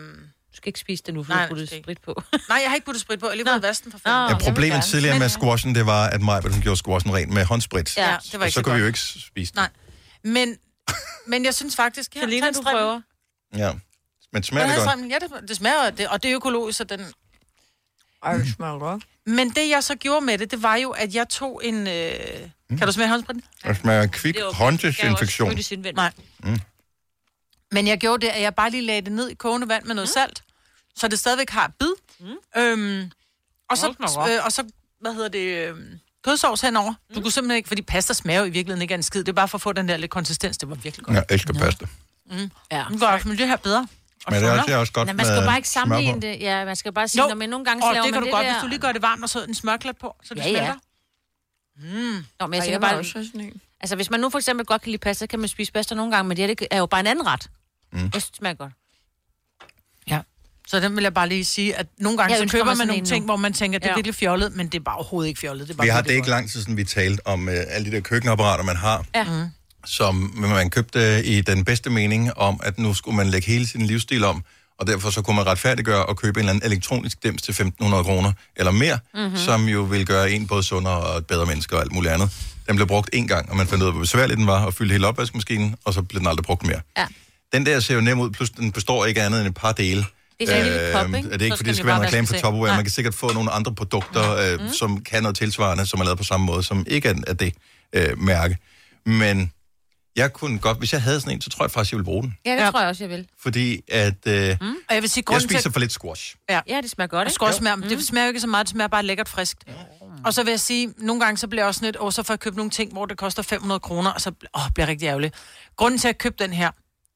Du skal ikke spise det nu, for Nej, du skal sprit på. Nej, jeg har ikke puttet sprit på. Jeg har lige været vasten for fanden. Ja, problemet tidligere med squashen, det var, at Maja, hun gjorde squashen ren med håndsprit. Ja, det var ikke så så kunne vi jo ikke spise det. Nej. Men, men jeg synes faktisk... Ja, Selina, du prøver. Ja. Men smager det godt? Ja, det, det smager, det, og det er økologisk, så den... Ej, det smager godt. Men det, jeg så gjorde med det, det var jo, at jeg tog en... Øh... Mm. Kan du smage håndspritten? Det smager kvik hånddesinfektion. Nej. Mm. Men jeg gjorde det, at jeg bare lige lagde det ned i kogende vand med noget mm. salt, så det stadigvæk har bid. Mm. Øhm, og, så, øh, og så, hvad hedder det, øh, kødsovs henover. Du kunne simpelthen ikke, fordi pasta smager jo i virkeligheden ikke af en skid. Det er bare for at få den der lidt konsistens. Det var virkelig godt. Jeg elsker pasta. Mm. Ja. Nu gør men det her bedre. Men det er også, det er også godt Nej, man skal med bare ikke sammenligne det. Ja, man skal bare sige, når man nogle gange så Og laver det kan man du godt, der... hvis du lige gør det varmt, og så en smørklat på, så det Ja, ja. smelter. Mm. Nå, men jeg jeg bare, også sådan altså hvis man nu for eksempel godt kan lide pasta, kan man spise pasta nogle gange, men det her det er jo bare en anden ret. Mm. Jeg synes, det smager godt. Ja. Så den vil jeg bare lige sige, at nogle gange Jeg så køber man nogle ting, nu. hvor man tænker, det er Ja. virkelig fjollet, men det er bare overhovedet ikke fjollet. Det er bare Vi har det ikke lang tid siden, vi talte om uh, alle de der køkkenapparater, man har, Ja. Mm. Som man købte i den bedste mening om, at nu skulle man lægge hele sin livsstil om, og derfor så kunne man retfærdiggøre og købe en eller anden elektronisk dims til 1.500 kroner eller mere, Mhm. mm-hmm. som jo vil gøre en både sundere og et bedre menneske og alt muligt andet. Den blev brugt en gang, og man fandt ud af, hvor besværlig den var, og fyldte hele opvaskemaskinen, og så blev den aldrig brugt mere. Ja. Den der ser jo nem ud, plus den består ikke andet end et par dele. Det er lille kop, ikke? er det ikke, Så fordi det skal være en reklame for. Tupperware. Man kan sikkert få nogle andre produkter, øh, mm. som kan noget tilsvarende, som er lavet på samme måde, som ikke er af det øh, mærke. Men jeg kunne godt, hvis jeg havde sådan en, så tror jeg faktisk, jeg ville bruge den. Ja, det ja. tror jeg også, jeg vil. Fordi at øh, mm. Og jeg vil sige, jeg spiser til... for lidt squash. Ja. ja, det smager godt, Og ikke? squash smager, mm. det smager jo ikke så meget, det smager bare lækkert friskt. Og så vil jeg sige, nogle gange så bliver jeg også sådan lidt, åh, så får jeg købt nogle ting, hvor det koster 500 kroner, og så åh, bliver jeg rigtig ærgerlig. Grunden til, at jeg købte den her,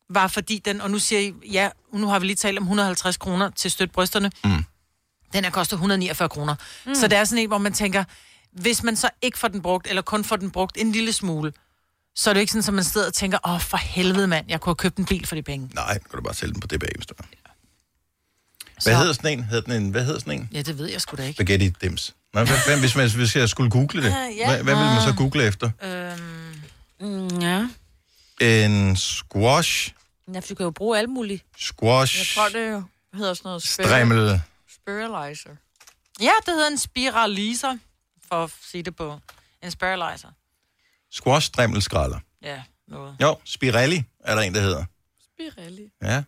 var fordi den, og nu siger I, ja, nu har vi lige talt om 150 kroner til støt brysterne. Mm. Den her koster 149 kroner. Mm. Så det er sådan en, hvor man tænker, hvis man så ikke får den brugt, eller kun får den brugt en lille smule, så er det jo ikke sådan, at man sidder og tænker, åh, for helvede mand, jeg kunne have købt en bil for de penge. Nej, kan du bare sælge den på DBA, hvis du vil. Hvad Så- hedder sådan en? Hedder den en? Hvad hedder sådan en? Ja, det ved jeg sgu da ikke. Spaghetti dims. Nej, hvad, hvad, hvis, man, hvis jeg skulle google det, Ah, ja. hvad, hvad vil man så Ah. google efter? Øhm, Mm, ja. En squash, ja, for du kan jo bruge alle mulige. squash, Jeg tror, det jo hedder sådan noget strimmel, spiralizer. Ja, det hedder en spiraliser, for at sige det på. En spiralizer. Squash, strimmel, skralder. Ja, noget. Jo, spirelli er der en, der hedder. Spirelli. Ja.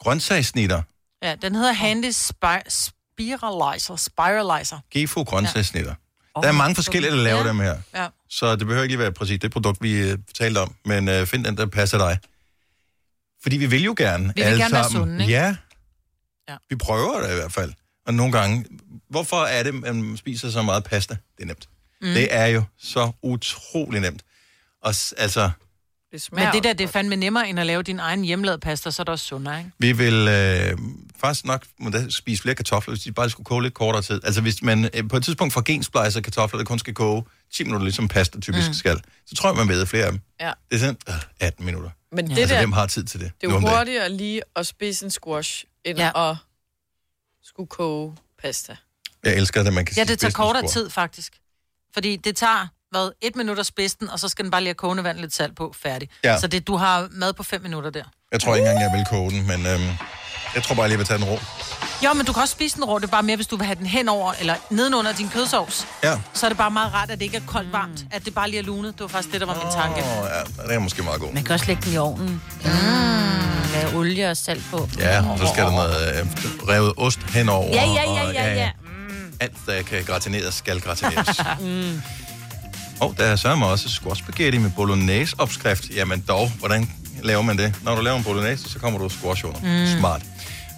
Grøntsagssnitter. Ja, den hedder Handy Spi- Spiralizer. Spiralizer. Gefo grøntsagssnitter. Der er mange forskellige, der laver Ja. dem her. Ja. Så det behøver ikke lige være præcis det produkt, vi uh, talte om. Men uh, find den, der passer dig. Fordi vi vil jo gerne Vi vil alle gerne være sammen. sunde, ikke? Ja. Ja. Vi prøver det i hvert fald. Og nogle gange, hvorfor er det, man spiser så meget pasta? Det er nemt. Mm. Det er jo så utrolig nemt. Og s- altså, Det Men det der, det er fandme nemmere, end at lave din egen hjemmelavede pasta, så er det også sundere, ikke? vi vil øh, faktisk nok må da spise flere kartofler, hvis de bare skulle koge lidt kortere tid. Altså hvis man øh, på et tidspunkt får gensplejser kartofler, der kun skal koge 10 minutter, ligesom pasta typisk Mm. skal, så tror jeg, man ved flere af dem. Ja. Det er sådan, øh, 18 minutter. Men det altså, der- hvem har tid til det? Det er nu jo dagen? hurtigere lige at spise en squash, end Ja. ja. at skulle koge pasta. Jeg elsker det, man kan Ja, sige det tager business kortere tid, faktisk. Fordi det tager, hvad, et minut at spidse den, og så skal den bare lige have kogende vand lidt salt på, færdig. Ja. Så det, du har mad på fem minutter der. Jeg tror ikke engang, jeg vil koge den, men øhm, jeg tror bare lige, jeg vil tage den rå. Jo, men du kan også spise den rå, det er bare mere, hvis du vil have den henover, eller nedenunder din kødsovs. Ja. Så er det bare meget rart, at det ikke er koldt varmt, at det bare lige er lunet. Det var faktisk det, der var min tanke. Åh, ja, det er måske meget god. Man kan også lægge den i ovnen. Mm. Med olie og salt på. Ja, så skal der noget øh, revet ost henover. Ja, ja, ja, og, ja, ja. Alt, der kan gratineres, skal gratineres. Mm. Og der er sørme også squash spaghetti med bolognese opskrift. Jamen dog, hvordan laver man det? Når du laver en bolognese, så kommer du squash under. Mm. Smart.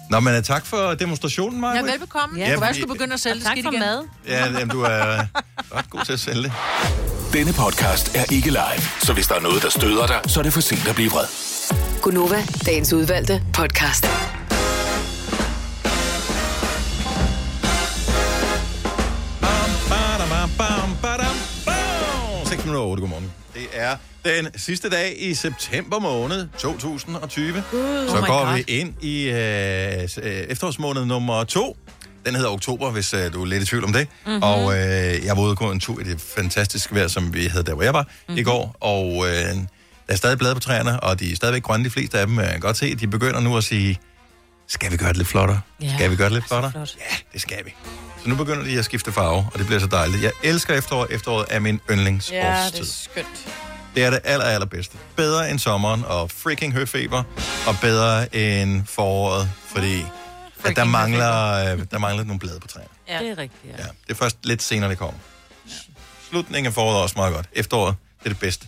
Nå, men uh, tak for demonstrationen, Maja. Ja, velbekomme. Ja, Ja, du skulle begynde at sælge det tak skidt for igen. mad. Ja, jamen, du er ret god til at sælge det. Denne podcast er ikke live, så hvis der er noget, der støder dig, så er det for sent at blive vred. Gunova, dagens udvalgte podcast. 8, godmorgen. Det er den sidste dag i september måned 2020. God. Så Oh går God. vi ind i øh, efterårsmåned nummer to. Den hedder oktober, hvis øh, du er lidt i tvivl om det. Mhm. Mm-hmm. Og øh, jeg var ude og en tur i det fantastiske vejr, som vi havde der, hvor jeg var mm-hmm. i går. Og øh, der er stadig blade på træerne, og de er stadigvæk grønne, de fleste af dem. Jeg kan godt se, at de begynder nu at sige, skal vi gøre det lidt flottere? Ja, skal vi gøre det lidt flottere? Flot. Ja, det skal vi. Så nu begynder de at skifte farve, og det bliver så dejligt. Jeg elsker efterår. Efteråret er min yndlingsårstid. Ja, det er skønt. Det er det aller, allerbedste. Bedre end sommeren og freaking høfeber, og bedre end foråret, fordi at der, mangler, øh, der mangler nogle blade på træerne. Ja. Det er rigtigt, ja. Ja, det er først lidt senere, det kommer. Slutningen af foråret er også meget godt. Efteråret, det er det bedste.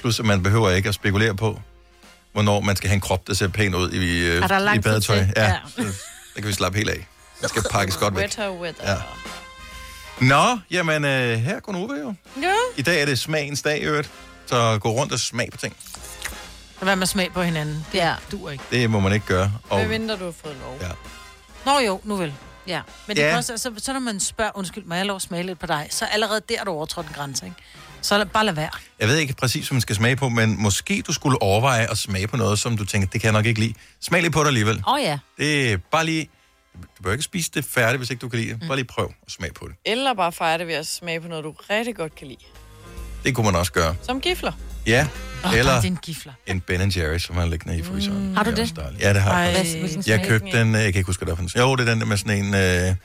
Plus, at man behøver ikke at spekulere på, hvornår man skal have en krop, der ser pæn ud i, øh, i badetøj. Ja, Ja. så, der kan vi slappe helt af. Man skal pakkes godt væk. Wetter, weather. Ja. Nå, jamen, øh, her går Nova jo. Ja. I dag er det smagens dag, i øvrigt. Så gå rundt og smag på ting. Lad være med at smage på hinanden. Det ja. duer ikke. Det må man ikke gøre. Og, Hvad mindre du har fået lov? Ja. Nå jo, nu vel. Ja. Men det Ja. ja. også, så, så når man spørger, undskyld, må jeg lov at smage lidt på dig, så allerede der er du overtrådt en grænse, ikke? Så lad, bare lad være. Jeg ved ikke præcis, hvad man skal smage på, men måske du skulle overveje at smage på noget, som du tænker, det kan jeg nok ikke lide. Smag lige på det alligevel. Åh oh, ja. Det er bare lige... Du bør ikke spise det færdigt, hvis ikke du kan lide det. Bare lige prøv at smage på det. Eller bare fejre det ved at smage på noget, du rigtig godt kan lide. Det kunne man også gøre. Som gifler. Ja, Åh, eller din gifler. en Ben Jerry's, som er liggende i fryseren. Mm. Har du er det? dejligt. Ja, det har Ej, jeg. hvilken Jeg købte den, øh, jeg kan ikke huske, hvad det for en. Jo, det er den der med sådan en, øh,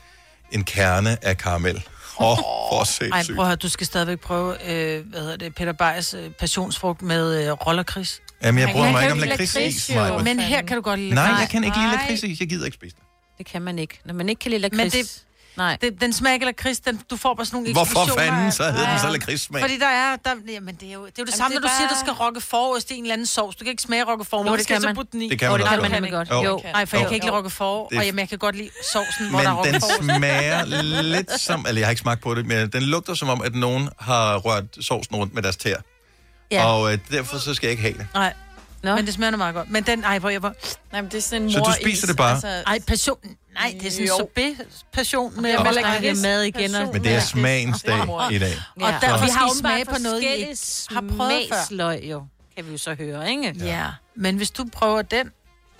en kerne af karamel. Åh, oh, hvor Ej, prøv at høre, du skal stadigvæk prøve, øh, hvad hedder det, Peter Beys øh, passionsfrugt med øh, rollerkris. Jamen, jeg kan mig ikke om lakridsis. Men her kan du godt lide Nej, jeg kan ikke lide lakridsis. Jeg gider ikke spise det. Det kan man ikke. Når man ikke kan lide lakrids. Men det- Nej. Det, den smager ikke lakrids, den, du får bare sådan nogle Hvorfor fanden så hedder den så Ja. lakridssmag? Fordi der er, der, jamen det er jo det, er jo det Jamen, samme, det når er du siger, der bare- skal rokke forost i en eller anden sovs. Du kan ikke smage rokke forår. Jo, det kan man. putte den i. Det kan man det også kan man godt. nemlig godt. Jo. Jo. Nej, for jeg Jo. kan ikke lide rokke Det- og jamen, jeg kan godt lide sovsen, hvor der er Men rokke den forår. smager lidt som, eller jeg har ikke smagt på det, men den lugter som om, at nogen har rørt sovsen rundt med deres tær. Ja. Og øh, derfor så skal jeg ikke have det. Nej, Nå. men det smager meget godt. Men den, ej, hvor jeg var... Nej, men det er sådan en Så du spiser det bare? Ej, passion. Nej, det er sådan en Jo. sorbet-passion med med lakrids. mad igen. og- Men det er smagens dag i dag. Og Ja. derfor vi skal har åbenbart smage på noget, I forskellige ikke har prøvet før. smagsløg, jo. Kan vi jo så høre, ikke? Ja, men hvis du prøver den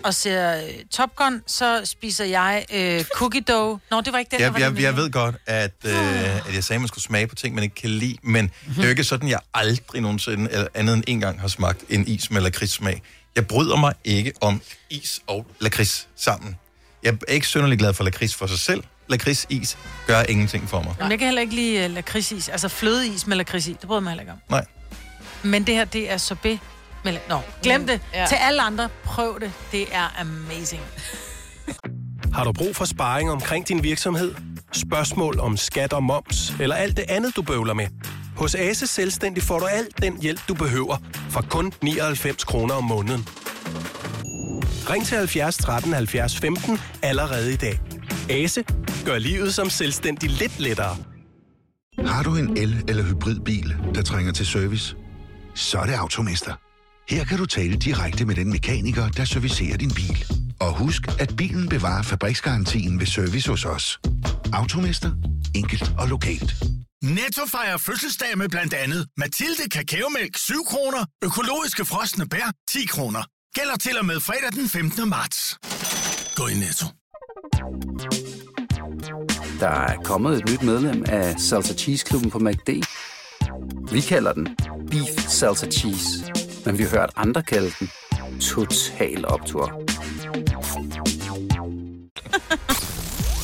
og ser øh, Top Gun, så spiser jeg øh, cookie dough. Nå, det var ikke den, der Jeg, var jeg, den jeg ved godt, at, øh, at jeg sagde, at man skulle smage på ting, man ikke kan lide, men mm-hmm. det er jo ikke sådan, jeg aldrig nogensinde, eller andet end en gang, har smagt en is med lakridssmag. Jeg bryder mig ikke om is og lakrids sammen. Jeg er ikke synderlig glad for lakrids for sig selv. Lakridsis gør ingenting for mig. Men jeg kan heller ikke lide uh, lakridsis, altså flødeis med lakrids i. Det bryder jeg mig heller ikke om. Nej. Men det her, det er sorbet la- Nå, glem det. Ja. Til alle andre, prøv det. Det er amazing. Har du brug for sparring omkring din virksomhed? Spørgsmål om skat og moms, eller alt det andet, du bøvler med? Hos Ase Selvstændig får du alt den hjælp, du behøver, for kun 99 kroner om måneden. Ring til 70 13 70 15 allerede i dag. Ase gør livet som selvstændig lidt lettere. Har du en el- eller hybridbil, der trænger til service? Så er det Automester. Her kan du tale direkte med den mekaniker, der servicerer din bil. Og husk, at bilen bevarer fabriksgarantien ved service hos os. Automester. Enkelt og lokalt. Netto fejrer fødselsdag med blandt andet Mathilde Kakaomælk 7 kroner, økologiske frosne bær 10 kroner. Gælder til og med fredag den 15. marts. Gå i Netto. Der er kommet et nyt medlem af Salsa Cheese Klubben på MACD. Vi kalder den Beef Salsa Cheese, men vi har hørt andre kalde den Total Optor.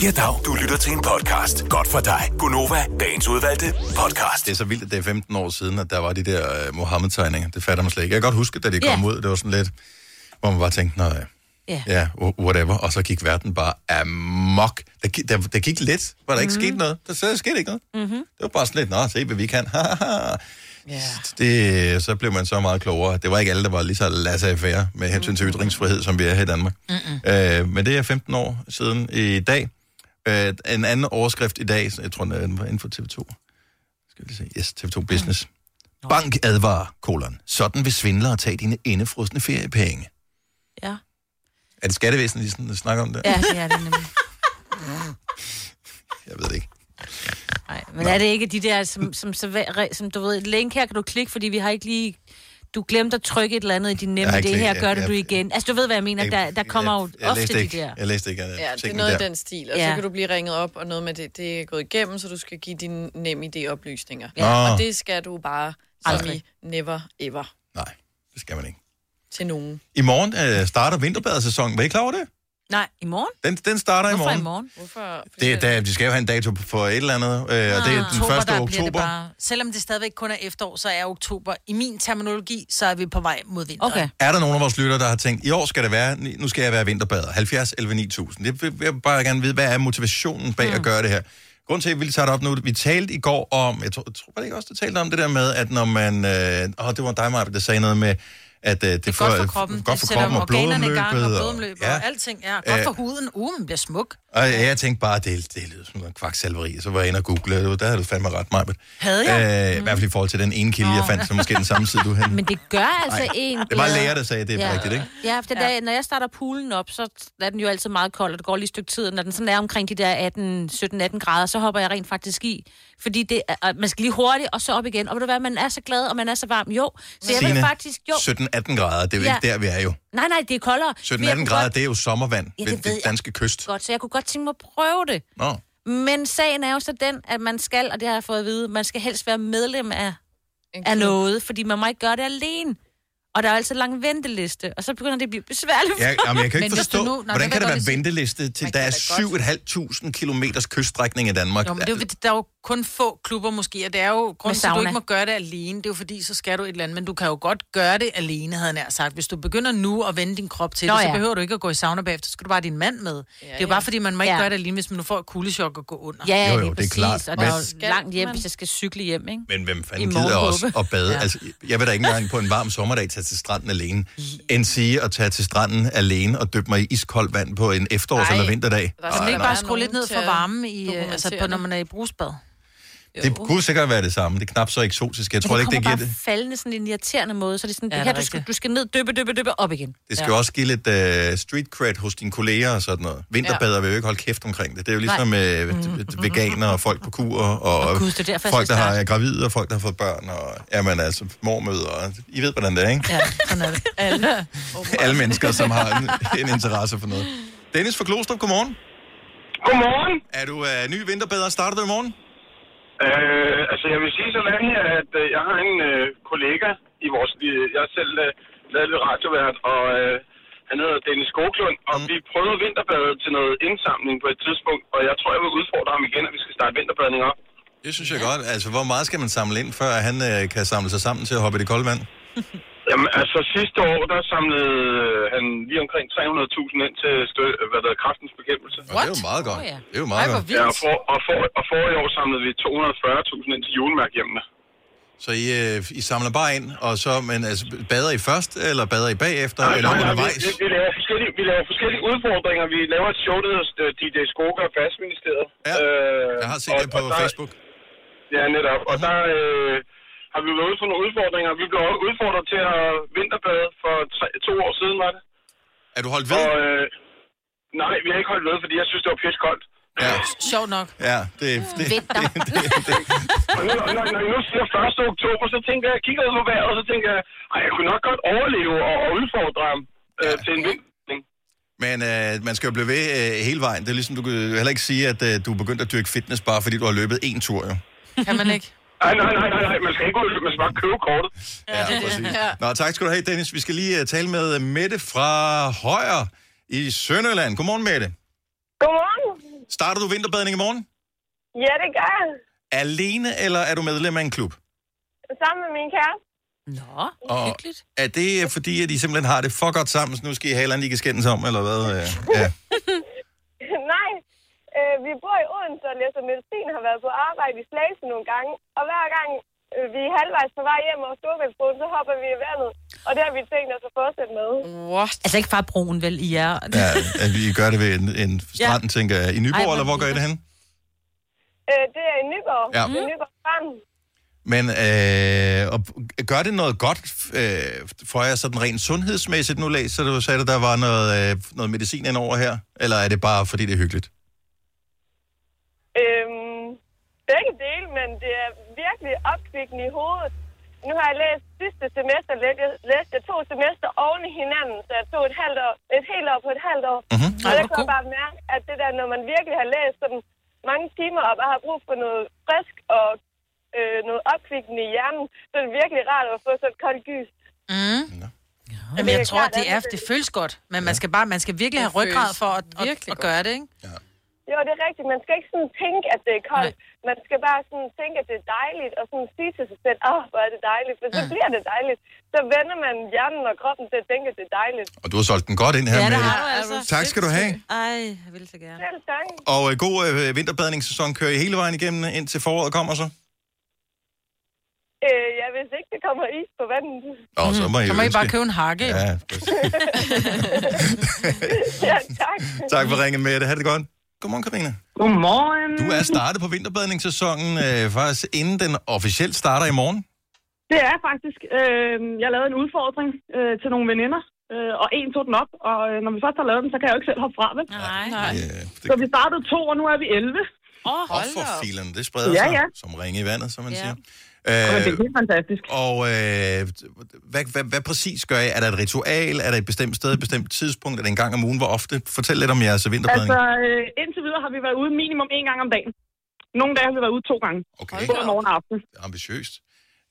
Ja, dag. Du lytter til en podcast. Godt for dig. Gunova, dagens udvalgte podcast. Det er så vildt, at det er 15 år siden, at der var de der uh, Mohammed-tegninger. Det fatter man slet ikke. Jeg kan godt huske, da de kom Ja. ud, det var sådan lidt, hvor man bare tænkte, nej, Ja. ja, wh- whatever. Og så gik verden bare amok. Der, der, der gik lidt, hvor der ikke Mhm. skete noget. Der, der skete ikke noget. Mm-hmm. Det var bare sådan lidt, nå, se hvad vi kan. det, så blev man så meget klogere. Det var ikke alle, der var lige så laissez-faire med hensyn til ytringsfrihed, som vi er her i Danmark. Mm-mm. Øh, men det er 15 år siden i dag. Øh, en anden overskrift i dag, jeg tror, den var inden for TV2. Skal vi se. Yes, TV2 Business. Bank advarer, kolon. Sådan vil svindlere tage dine indefrosne feriepenge. Ja. Er det skattevæsenet, de snakker om det? Ja, det er det nemlig. Jeg ved det ikke. Nej, men er det ikke de der, som, som, som, som du ved, link her kan du klikke, fordi vi har ikke lige... Du glemte at trykke et eller andet i din Jeg nemme, det her gør Jeg- det du jeg- igen. Altså, du ved, hvad jeg mener. Der, der kommer jo jeg ofte læste de ikke, der. Jeg læste ikke uh, Ja, det er noget der. i den stil. Og Ja. så kan du blive ringet op, og noget med det, det er gået igennem, så du skal give dine nem idé-oplysninger. Ja. Og det skal du bare aldrig, never, ever Nej, det skal man ikke. til nogen. I morgen øh, starter vinterbadesæsonen. Var I klar over det? Nej, i morgen? Den, den starter i Hvorfor morgen. i morgen? Hvorfor? Det, er, da, de skal jo have en dato for et eller andet, øh, og det er den 1. Ah. der bliver oktober. Det bare, selvom det stadigvæk kun er efterår, så er oktober, i min terminologi, så er vi på vej mod vinter. Okay. Er der nogen af vores lyttere, der har tænkt, i år skal det være, nu skal jeg være vinterbader, 70 11 9000. Det vil jeg vil bare gerne vide, hvad er motivationen bag mm. at gøre det her? Grunden til, at jeg ville tage det op nu, vi talte i går om, jeg tror, jeg tror var det ikke også, du talte om det der med, at når man, øh, åh, det var dig, Maja, der sagde noget med, at øh, det, det er Godt for kroppen. godt for det sætter kroppen og organerne i gang, og blodomløbet. blodomløb og, og alting. Ja, godt Øh, for huden. Uh, man bliver smuk. Og jeg tænkte bare, det, det lyder som en kvaksalveri. Så var jeg inde og google, og der havde du fandme ret, Maja. Havde jeg? Øh, I hvert fald i forhold til den ene kilde, jeg fandt, som måske den samme side, du hen. Men det gør altså Nej, en det var læger, der sagde, det er rigtigt, ikke? Ja, for det ja. Der, når jeg starter poolen op, så er den jo altid meget kold, og det går lige et stykke tid. Når den sådan er omkring de der 18, 17-18 grader, så hopper jeg rent faktisk i. Fordi det er, man skal lige hurtigt, og så op igen. Og ved du hvad, man er så glad, og man er så varm. Jo, så jeg vil Signe, faktisk... Jo. 17-18 grader, det er jo Ja. ikke der, vi er jo. Nej, nej, det er koldere. Men jeg 17-18 kunne grader, godt- det er jo sommervand Ja, ved det ved den jeg. danske kyst. Godt, så jeg kunne godt tænke mig at prøve det. Nå. Men sagen er jo så den, at man skal, og det har jeg fået at vide, man skal helst være medlem af, af noget, fordi man må ikke gøre det alene. Og der er altid lang venteliste, og så begynder det at blive besværligt. Ja, jamen, jeg kan Men ikke forstå, nu- Nå, hvordan kan der være venteliste til, der er 7.500 kilometers kyststrækning i Danmark? Jo, men det er jo, fordi, der er jo kun få klubber måske, og det er jo grund til, at du ikke må gøre det alene. Det er jo fordi, så skal du et eller andet, men du kan jo godt gøre det alene, havde jeg nær sagt. Hvis du begynder nu at vende din krop til Nå det, så ja. behøver du ikke at gå i sauna bagefter, så skal du bare have din mand med. Ja, det er jo bare fordi, man må ikke Ja. gøre det alene, hvis man nu får et kuldechok og gå under. Ja, ja, Jo, jo, det er præcis. klart, Og der er jo langt hjem, hvis jeg skal cykle hjem, ikke? Men hvem fanden gider også at bade? Ja. Ja. Altså, jeg vil da ikke engang på en varm sommerdag tage til stranden alene, end sige at tage til stranden alene og dyppe mig i iskoldt vand på en efterårs- Ej, eller vinterdag. Kan man ikke bare skrue lidt ned for varmen, i, øh, altså på, når man er i brusbad? Det kunne sikkert være det samme. Det er knap så eksotisk. Jeg Men tror det ikke, det kommer giver bare det. faldende sådan en irriterende måde, så det er sådan, Ja, det det her, er du skal, du skal ned, dyppe, dyppe, dyppe, op igen. Det skal jo også give lidt uh, street cred hos dine kolleger og sådan noget. Vinterbader vil jo ikke holde kæft omkring det. Det er jo ligesom uh, veganer og folk på kur og, Og gud, det er derfor, folk, der har er gravide og folk, der har fået børn og jamen, altså, mormøder. Og, I ved, hvordan det er, ikke? Ja, sådan er det. Alle. Alle mennesker, som har en, en interesse for noget. Dennis fra Klostrup, godmorgen. Godmorgen. Er du uh, ny vinterbader? Starter du i morgen? Øh, altså, jeg vil sige sådan her, at øh, jeg har en øh, kollega i vores... Øh, jeg har selv øh, lavet lidt radiovært, og øh, han hedder Dennis Skoglund, og mm. vi prøvede vinterbadet til noget indsamling på et tidspunkt, og jeg tror, jeg vil udfordre ham igen, at vi skal starte vinterbadning op. Det synes jeg godt. Altså, hvor meget skal man samle ind, før han uh, kan samle sig sammen til at hoppe i det kolde vand? Jamen, altså sidste år, der samlede øh, han lige omkring 300.000 ind til stø, hvad der er kraftens bekæmpelse. Og det er jo meget godt. Det er jo meget godt. Ja, og for, og, for, og for i år samlede vi 240.000 ind til julemærkhjemmene. Så I, øh, I samler bare ind, og så, men altså, bader I først, eller bader I bagefter, Nej, eller nej, nej, undervejs? Vi, vi, laver forskellige, vi laver forskellige udfordringer. Vi laver et show, der hedder øh, DJ Skoga og Fastministeriet. Ja, øh, jeg har set det på Facebook. Ja, netop. Og der øh, har vi været ude for nogle udfordringer. Vi blev også udfordret til at vinterbade for tre, to år siden, var det. Er du holdt ved? Og, øh, nej, vi har ikke holdt ved, fordi jeg synes, det var pisse koldt. Ja. Sjovt nok. Ja, det, det, Vinter. Og nu, og når, når I nu siger 1. oktober, så tænker jeg, jeg kigger ud på vejret, og så tænker jeg, ej, jeg kunne nok godt overleve og, og udfordre ham øh, til en vinter. Men øh, man skal jo blive ved øh, hele vejen. Det er ligesom, du kan heller ikke sige, at øh, du er begyndt at dyrke fitness, bare fordi du har løbet en tur, jo. Kan man ikke? Nej, nej, nej, nej, nej, man skal ikke ud, man skal bare købe kortet. Ja, præcis. Nå, tak skal du have, Dennis. Vi skal lige uh, tale med øh, Mette fra Højer i Sønderland. Godmorgen, Mette. Godmorgen. Starter du vinterbadning i morgen? Ja, det gør jeg. Alene, eller er du medlem af en klub? Sammen med min kæreste. Nå, Og hyggeligt. er det øh, fordi, at I simpelthen har det for godt sammen, så nu skal I have eller andet, I kan skændes om, eller hvad? Øh, Ja. Øh, vi bor i Odense og læser medicin, har været på arbejde i Slagelse nogle gange. Og hver gang øh, vi er halvvejs på vej hjem over Storvældsbroen, så hopper vi i vandet. Og det har vi tænkt os at fortsætte med. What? Altså ikke fra broen, vel, I er. ja, at vi gør det ved en, en strand, ja. tænker jeg. I Nyborg, Ej, eller hvor gør I det hen? Øh, det er i Nyborg. Ja. Ved Nyborg Strand. Men øh, og gør det noget godt øh, for jer sådan rent sundhedsmæssigt? Nu læser du, sagde du, der var noget, øh, noget medicin ind over her. Eller er det bare, fordi det er hyggeligt? Øhm, begge dele, men det er virkelig opkvikkende i hovedet. Nu har jeg læst sidste semester, læste jeg, to semester oven i hinanden, så jeg tog et, halvt år, et helt år på et halvt år. Mm-hmm. Og jeg bare mærke, at det der, når man virkelig har læst sådan mange timer og bare har brug for noget frisk og øh, noget opkvikkende i hjernen, så er det virkelig rart at få sådan et koldt gys. Mm. Jamen, jeg tror, det er, det føles godt, men man skal bare, man skal virkelig have ryggrad for at, at, at gøre det, ikke? Jo, det er rigtigt. Man skal ikke sådan tænke, at det er koldt. Man skal bare sådan tænke, at det er dejligt, og sådan sige til sig selv, åh, oh, hvor er det dejligt, for så bliver det dejligt. Så vender man hjernen og kroppen til at tænke, at det er dejligt. Og du har solgt den godt ind her Ja, det med har du altså. Tak skal du have. Ej, jeg vil så gerne. Selv tak. Og øh, god øh, vinterbadningssæson kører I hele vejen igennem, indtil foråret kommer så? Øh, ja, hvis ikke det kommer is på vandet. Nå, så må I Så må I bare købe en hakke. Ja, ja, tak. tak for ringen med det. Ha' det godt. Godmorgen, Karina. Godmorgen. Du er startet på vinterbadningssæsonen øh, faktisk inden den officielt starter i morgen. Det er faktisk. Øh, jeg lavede en udfordring øh, til nogle veninder, øh, og en tog den op, og øh, når vi først har lavet den, så kan jeg jo ikke selv hoppe fra, vel? Nej. Nej. Så vi startede to, og nu er vi 11. Åh, Og for filen, det spreder Ja, sig ja. som ringe i vandet, som man Ja. siger. Men det er Øh, helt fantastisk. og øh, hvad, hvad, hvad præcis gør I? Er der et ritual? Er der et bestemt sted, et bestemt tidspunkt? Er det en gang om ugen? Hvor ofte? Fortæl lidt om jeres vinterbadning. Altså, øh, indtil videre har vi været ude minimum en gang om dagen. Nogle dage har vi været ude to gange. Okay. Både morgen og aften. Ambitiøst.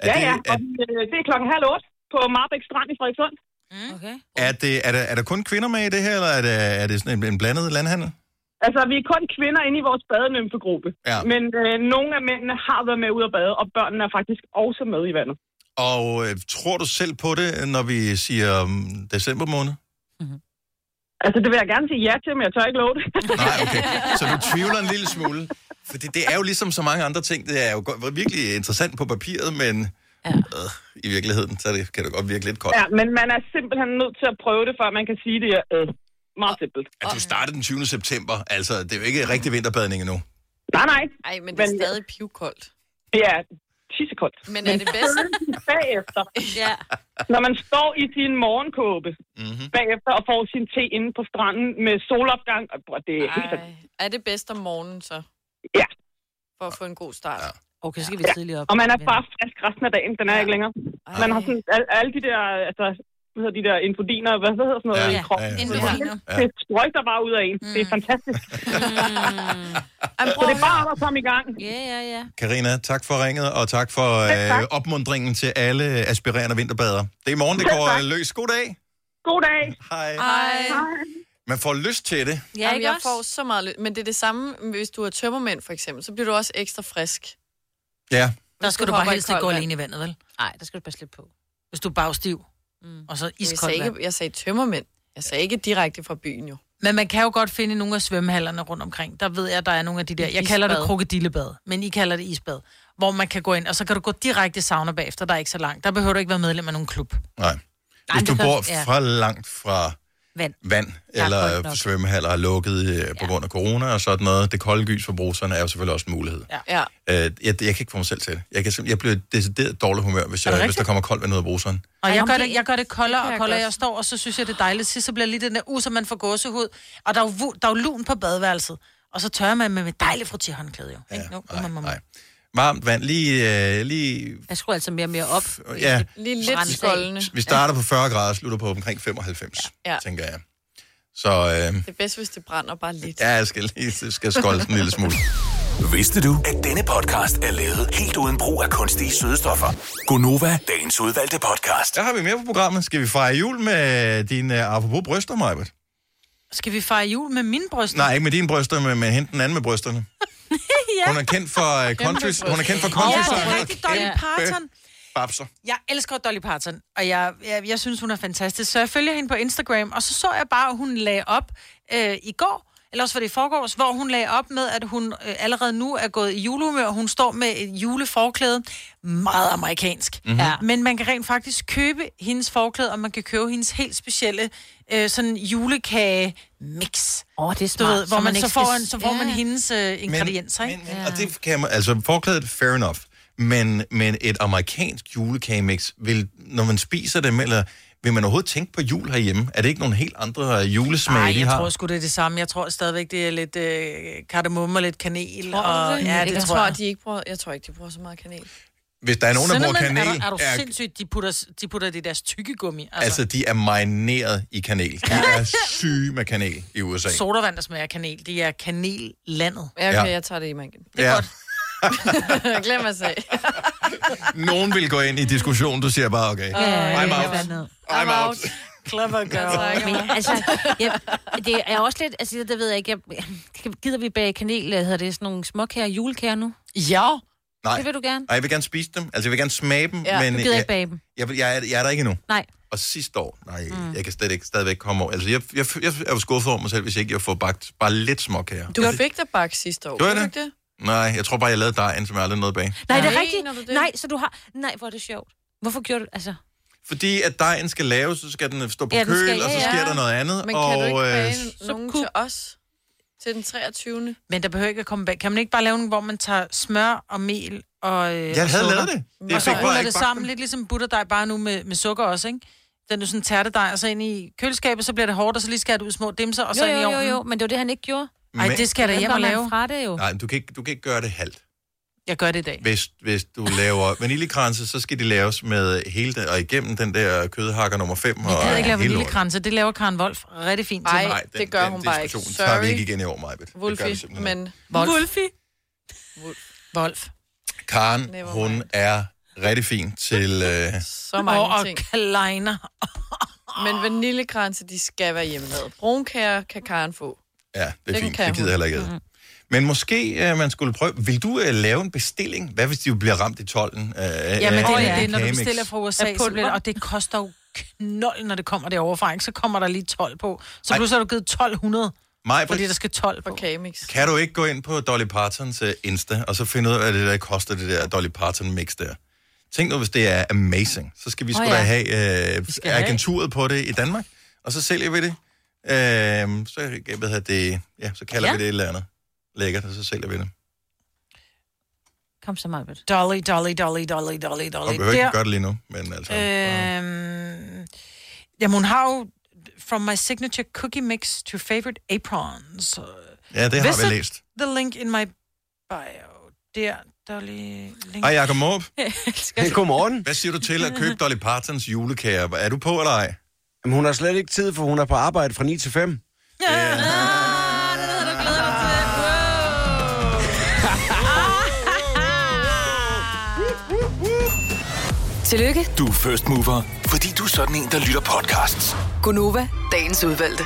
Ja, ja. Og, øh, det er klokken halv otte på Marbæk Strand i Frederikssund. Okay. Er, det, er, der, er der kun kvinder med i det her, eller er det, er det sådan en, en blandet landhandel? Altså, vi er kun kvinder inde i vores badenymfegruppe. Ja. Men øh, nogle af mændene har været med ud at bade, og børnene er faktisk også med i vandet. Og øh, tror du selv på det, når vi siger um, december måned? Altså, det vil jeg gerne sige ja til, men jeg tør ikke love det. Nej, okay. Så du tvivler en lille smule? Fordi det er jo ligesom så mange andre ting. Det er jo godt- virkelig interessant på papiret, men ja. øh, i virkeligheden, så det, kan det godt virke lidt koldt. ja, men man er simpelthen nødt til at prøve det, før man kan sige det er øh, meget simpelt. At du startede den 20. september, altså det er jo ikke rigtig vinterbadning endnu. Nej, nej. Ej, men det er stadig pivkoldt. Det er tissekoldt. Men er det bedst? bagefter, ja. når man står i sin morgenkåbe mm-hmm. bagefter og får sin te inde på stranden med solopgang, og det er helt. Er det bedst om morgenen så? Ja. For at få en god start. Ja. Okay, så skal vi tidligere op. Og man er bare frisk resten af dagen, den er ikke længere. Man har sådan al- alle de der, altså, hvad hedder de der infodiner, hvad, hvad hedder sådan noget Ja, i kroppen? ja, ja. Ja. Det sprøjter bare ud af en. Det er fantastisk. Så det er bare at komme i gang. Ja, ja, ja. Karina, tak for ringet, og tak for øh, opmundringen til alle aspirerende vinterbader. Det er i morgen, det går tak. øh, løs. God dag. God dag. Hej. Ej. Man får lyst til det. Ja, Jamen, jeg får så meget lyst. Men det er det samme, hvis du er tømmermænd for eksempel, så bliver du også ekstra frisk. Ja. Der skal du du bare helst ikke gå alene i vandet, vel? Nej, der skal du bare slippe på. Hvis du er bagstiv, mm. og så Jeg iskoldt sagde, vand. ikke, jeg sagde tømmermænd. Jeg sagde ikke direkte fra byen jo. Men man kan jo godt finde nogle af svømmehallerne rundt omkring. Der ved jeg, der er nogle af de der, jeg kalder det krokodillebad, men I kalder det isbad. Hvor man kan gå ind, og så kan du gå direkte i sauna bagefter, der er ikke så langt. Der behøver du ikke være medlem af nogen klub. Nej. Hvis du bor ja. fra langt fra vand, vand Ja, eller svømmehaller er lukket øh, på grund af corona og sådan noget, det kolde gys for bruserne er jo selvfølgelig også en mulighed. Ja. ja. Øh, jeg, jeg kan ikke få mig selv til det. Jeg, kan, jeg bliver decideret dårlig humør, hvis, jeg, hvis der kommer koldt vand ud af bruseren. Og jeg gør, det- jeg gør det koldere og koldere, jeg står, og så synes jeg, det er dejligt. Sidst så bliver lige den der så man får gåsehud. Og der er, jo, der er jo lun på badeværelset. Og så tørrer man med, med dejligt frotihåndklæde jo. Ja, no, nej, nej. Varmt vand, lige... Øh, lige Jeg skruer altså mere og mere op. ja, Lige lidt skoldende. vi starter på 40 grader og slutter på omkring 95, Ja. ja. tænker jeg. Så øh, Det er bedst, hvis det brænder bare lidt. ja, jeg skal lige det skal skolde en lille smule. Vidste du, at denne podcast er lavet helt uden brug af kunstige sødestoffer? Gonova, dagens udvalgte podcast. Der har vi mere på programmet. Skal vi fejre jul med dine uh, apropos bryster, Majbert? Skal vi fejre jul med mine bryster? Nej, ikke med dine bryster, men med hende den anden med brysterne. Ja. Hun er kendt for uh, country, hun er kendt for Ja, country det er rigtigt, Dolly Parton. Babser. Jeg elsker Dolly Parton, og jeg, jeg, jeg synes, hun er fantastisk. Så jeg følger hende på Instagram, og så så jeg bare, at hun lagde op øh, i går, eller også var det i forgårs, hvor hun lagde op med, at hun øh, allerede nu er gået i julehumør. Hun står med et juleforklæde. Meget amerikansk. Mhm. Mm-hmm. Ja. Men man kan rent faktisk købe hendes forklæde, og man kan købe hendes helt specielle øh, sådan julekage-mix. Åh, oh, det er Du smart. ved, hvor så man, ikke så får, en, så får man Ja. hendes øh, ingredienser, ikke? Men, og det kan man, altså forklædet, fair enough. Men, men et amerikansk julekagemix, vil, når man spiser dem, eller vil man overhovedet tænke på jul herhjemme? Er det ikke nogle helt andre julesmage, Nej, de jeg har? tror sgu, det er det samme. Jeg tror stadigvæk, det er lidt øh, kardemomme og lidt kanel. Tror du og, det? Ja, det jeg tror jeg. De ikke bruger, jeg tror ikke, de bruger så meget kanel. Hvis der er nogen, der bruger kanel, Er, du, er du er, sindssygt, de putter, de putter det i deres tykkegummi. Altså, altså de er marineret i kanel. De er syge med kanel i USA. sodavand, der smager kanel, det er kanellandet. Ja, okay, Ja. jeg tager det i mængden. Det er Ja. godt. Glem at sige. Nogen vil gå ind i diskussion, du siger bare, okay. I'm out. I'm out. Clever girl. Men, altså, ja, det er også lidt, altså det ved jeg ikke, jeg, gider vi bage kanel, eller hedder det sådan nogle småkager, julekager nu? Ja. Nej. Det vil du gerne? Nej, jeg vil gerne spise dem. Altså, jeg vil gerne smage dem, Ja, men... du gider jeg, ikke bage dem? Jeg, jeg, jeg, er, jeg er der ikke endnu. Nej. Og sidste år, nej, Mm. jeg kan ikke stadigvæk komme over. Altså, jeg, jeg, jeg er jo skuffet over mig selv, hvis ikke jeg får bagt bare lidt småkager. Du fik da bak sidste år. Gjorde jeg det? du ikke det? Nej, jeg tror bare, jeg lavede dejen, som jeg aldrig nåede bag. Nej, det er rigtigt. Nej, så du har... Nej, hvor er det sjovt. Hvorfor gjorde du... Altså... Fordi at dejen skal laves, så skal den stå på Ja, ja, køl, skal- og så ja, sker ja. der noget andet. Men kan og, du ikke øh, bage nogen til os? Til den 23. Men der behøver ikke at komme bag. Kan man ikke bare lave en, hvor man tager smør og mel og øh, Jeg og havde sukker? lavet det. Jeg Og så fik bare ruller det sammen, lidt ligesom butterdej, bare nu med, med sukker også, ikke? Den er sådan tærtedej, og så ind i køleskabet, så bliver det hårdt, og så lige skærer det ud små dimser, og så jo, ind i jo, jo, ovnen. jo, men det var det, han ikke gjorde. Ej, Men- det skal jeg da hjem går og lave. fra det jo. Nej, du kan, ikke, du kan ikke gøre det halvt. Jeg gør det i dag. Hvis, hvis du laver vaniljekranse, så skal de laves med hele den, og igennem den der kødhakker nummer 5. Jeg gider ikke lave vaniljekranse, det laver Karen Wolf rigtig fint til mig. det gør hun bare ikke. diskussion tager vi Sorry. ikke igen i år, Majbet. Wolfie, men... Wolf. Wolfie. Wolf. Karen, Never hun er rigtig fin til... Øh, Så mange og, og ting. kleiner. Men vaniljekranse, de skal være hjemmelavet. Brunkager kan Karen få. ja, det er Den fint. kan Det gider jeg heller ikke. Mm. Men måske øh, man skulle prøve... Vil du øh, lave en bestilling? Hvad hvis de bliver ramt i tolden? Øh, Ja, men det er det, når du Kagemix? bestiller fra USA, så bliver, og det koster jo knold, når det kommer derovre fra, ikke? så kommer der lige 12 på. Så Ej. pludselig har du givet 1200, Maj, fordi der skal 12 på. Kagemix. Kan du ikke gå ind på Dolly Partons uh, Insta, og så finde ud af, hvad det der koster, det der Dolly Parton mix der? Tænk nu, hvis det er amazing, så skal vi Åh, sgu ja. da have uh, skal have. agenturet på det i Danmark, og så sælger vi det. Uh, så, hvad hedder det, ja, så kalder Ja. ja. vi det et eller andet lækkert, og så sælger vi det. Kom så meget. Dolly, Dolly, Dolly, Dolly, Dolly, Dolly. vi behøver ikke gøre det lige nu, men altså... Øhm, jamen, hun har jo From my signature cookie mix to favorite aprons. Ja, det har Visit vi læst. the link in my bio. Der, Dolly... Link. Hej, Jacob Måb. Godmorgen. Hvad siger du til at købe Dolly Partons julekager? Er du på eller ej? Jamen, hun har slet ikke tid, for hun er på arbejde fra 9 til 5. Tillykke, Du er first mover, fordi du er sådan en, der lytter podcasts. Gunova, dagens udvalgte.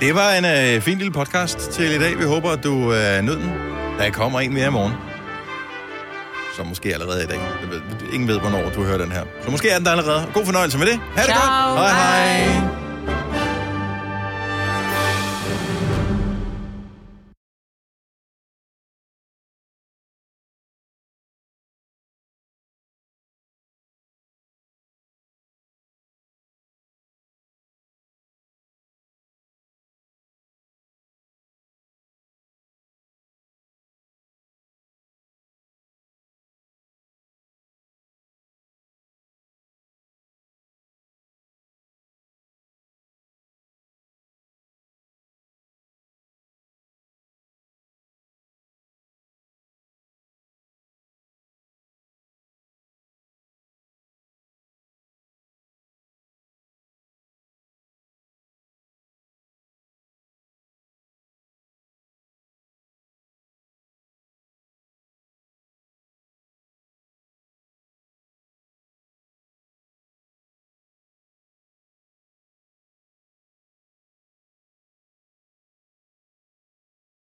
Det var en øh, fin lille podcast til i dag. Vi håber, at du øh, nød den. Der kommer en mere i morgen. Så måske allerede i dag. Ved, ingen ved, hvornår du hører den her. Så måske er den der allerede. God fornøjelse med det. Ha' det Ciao. godt. Hej hej.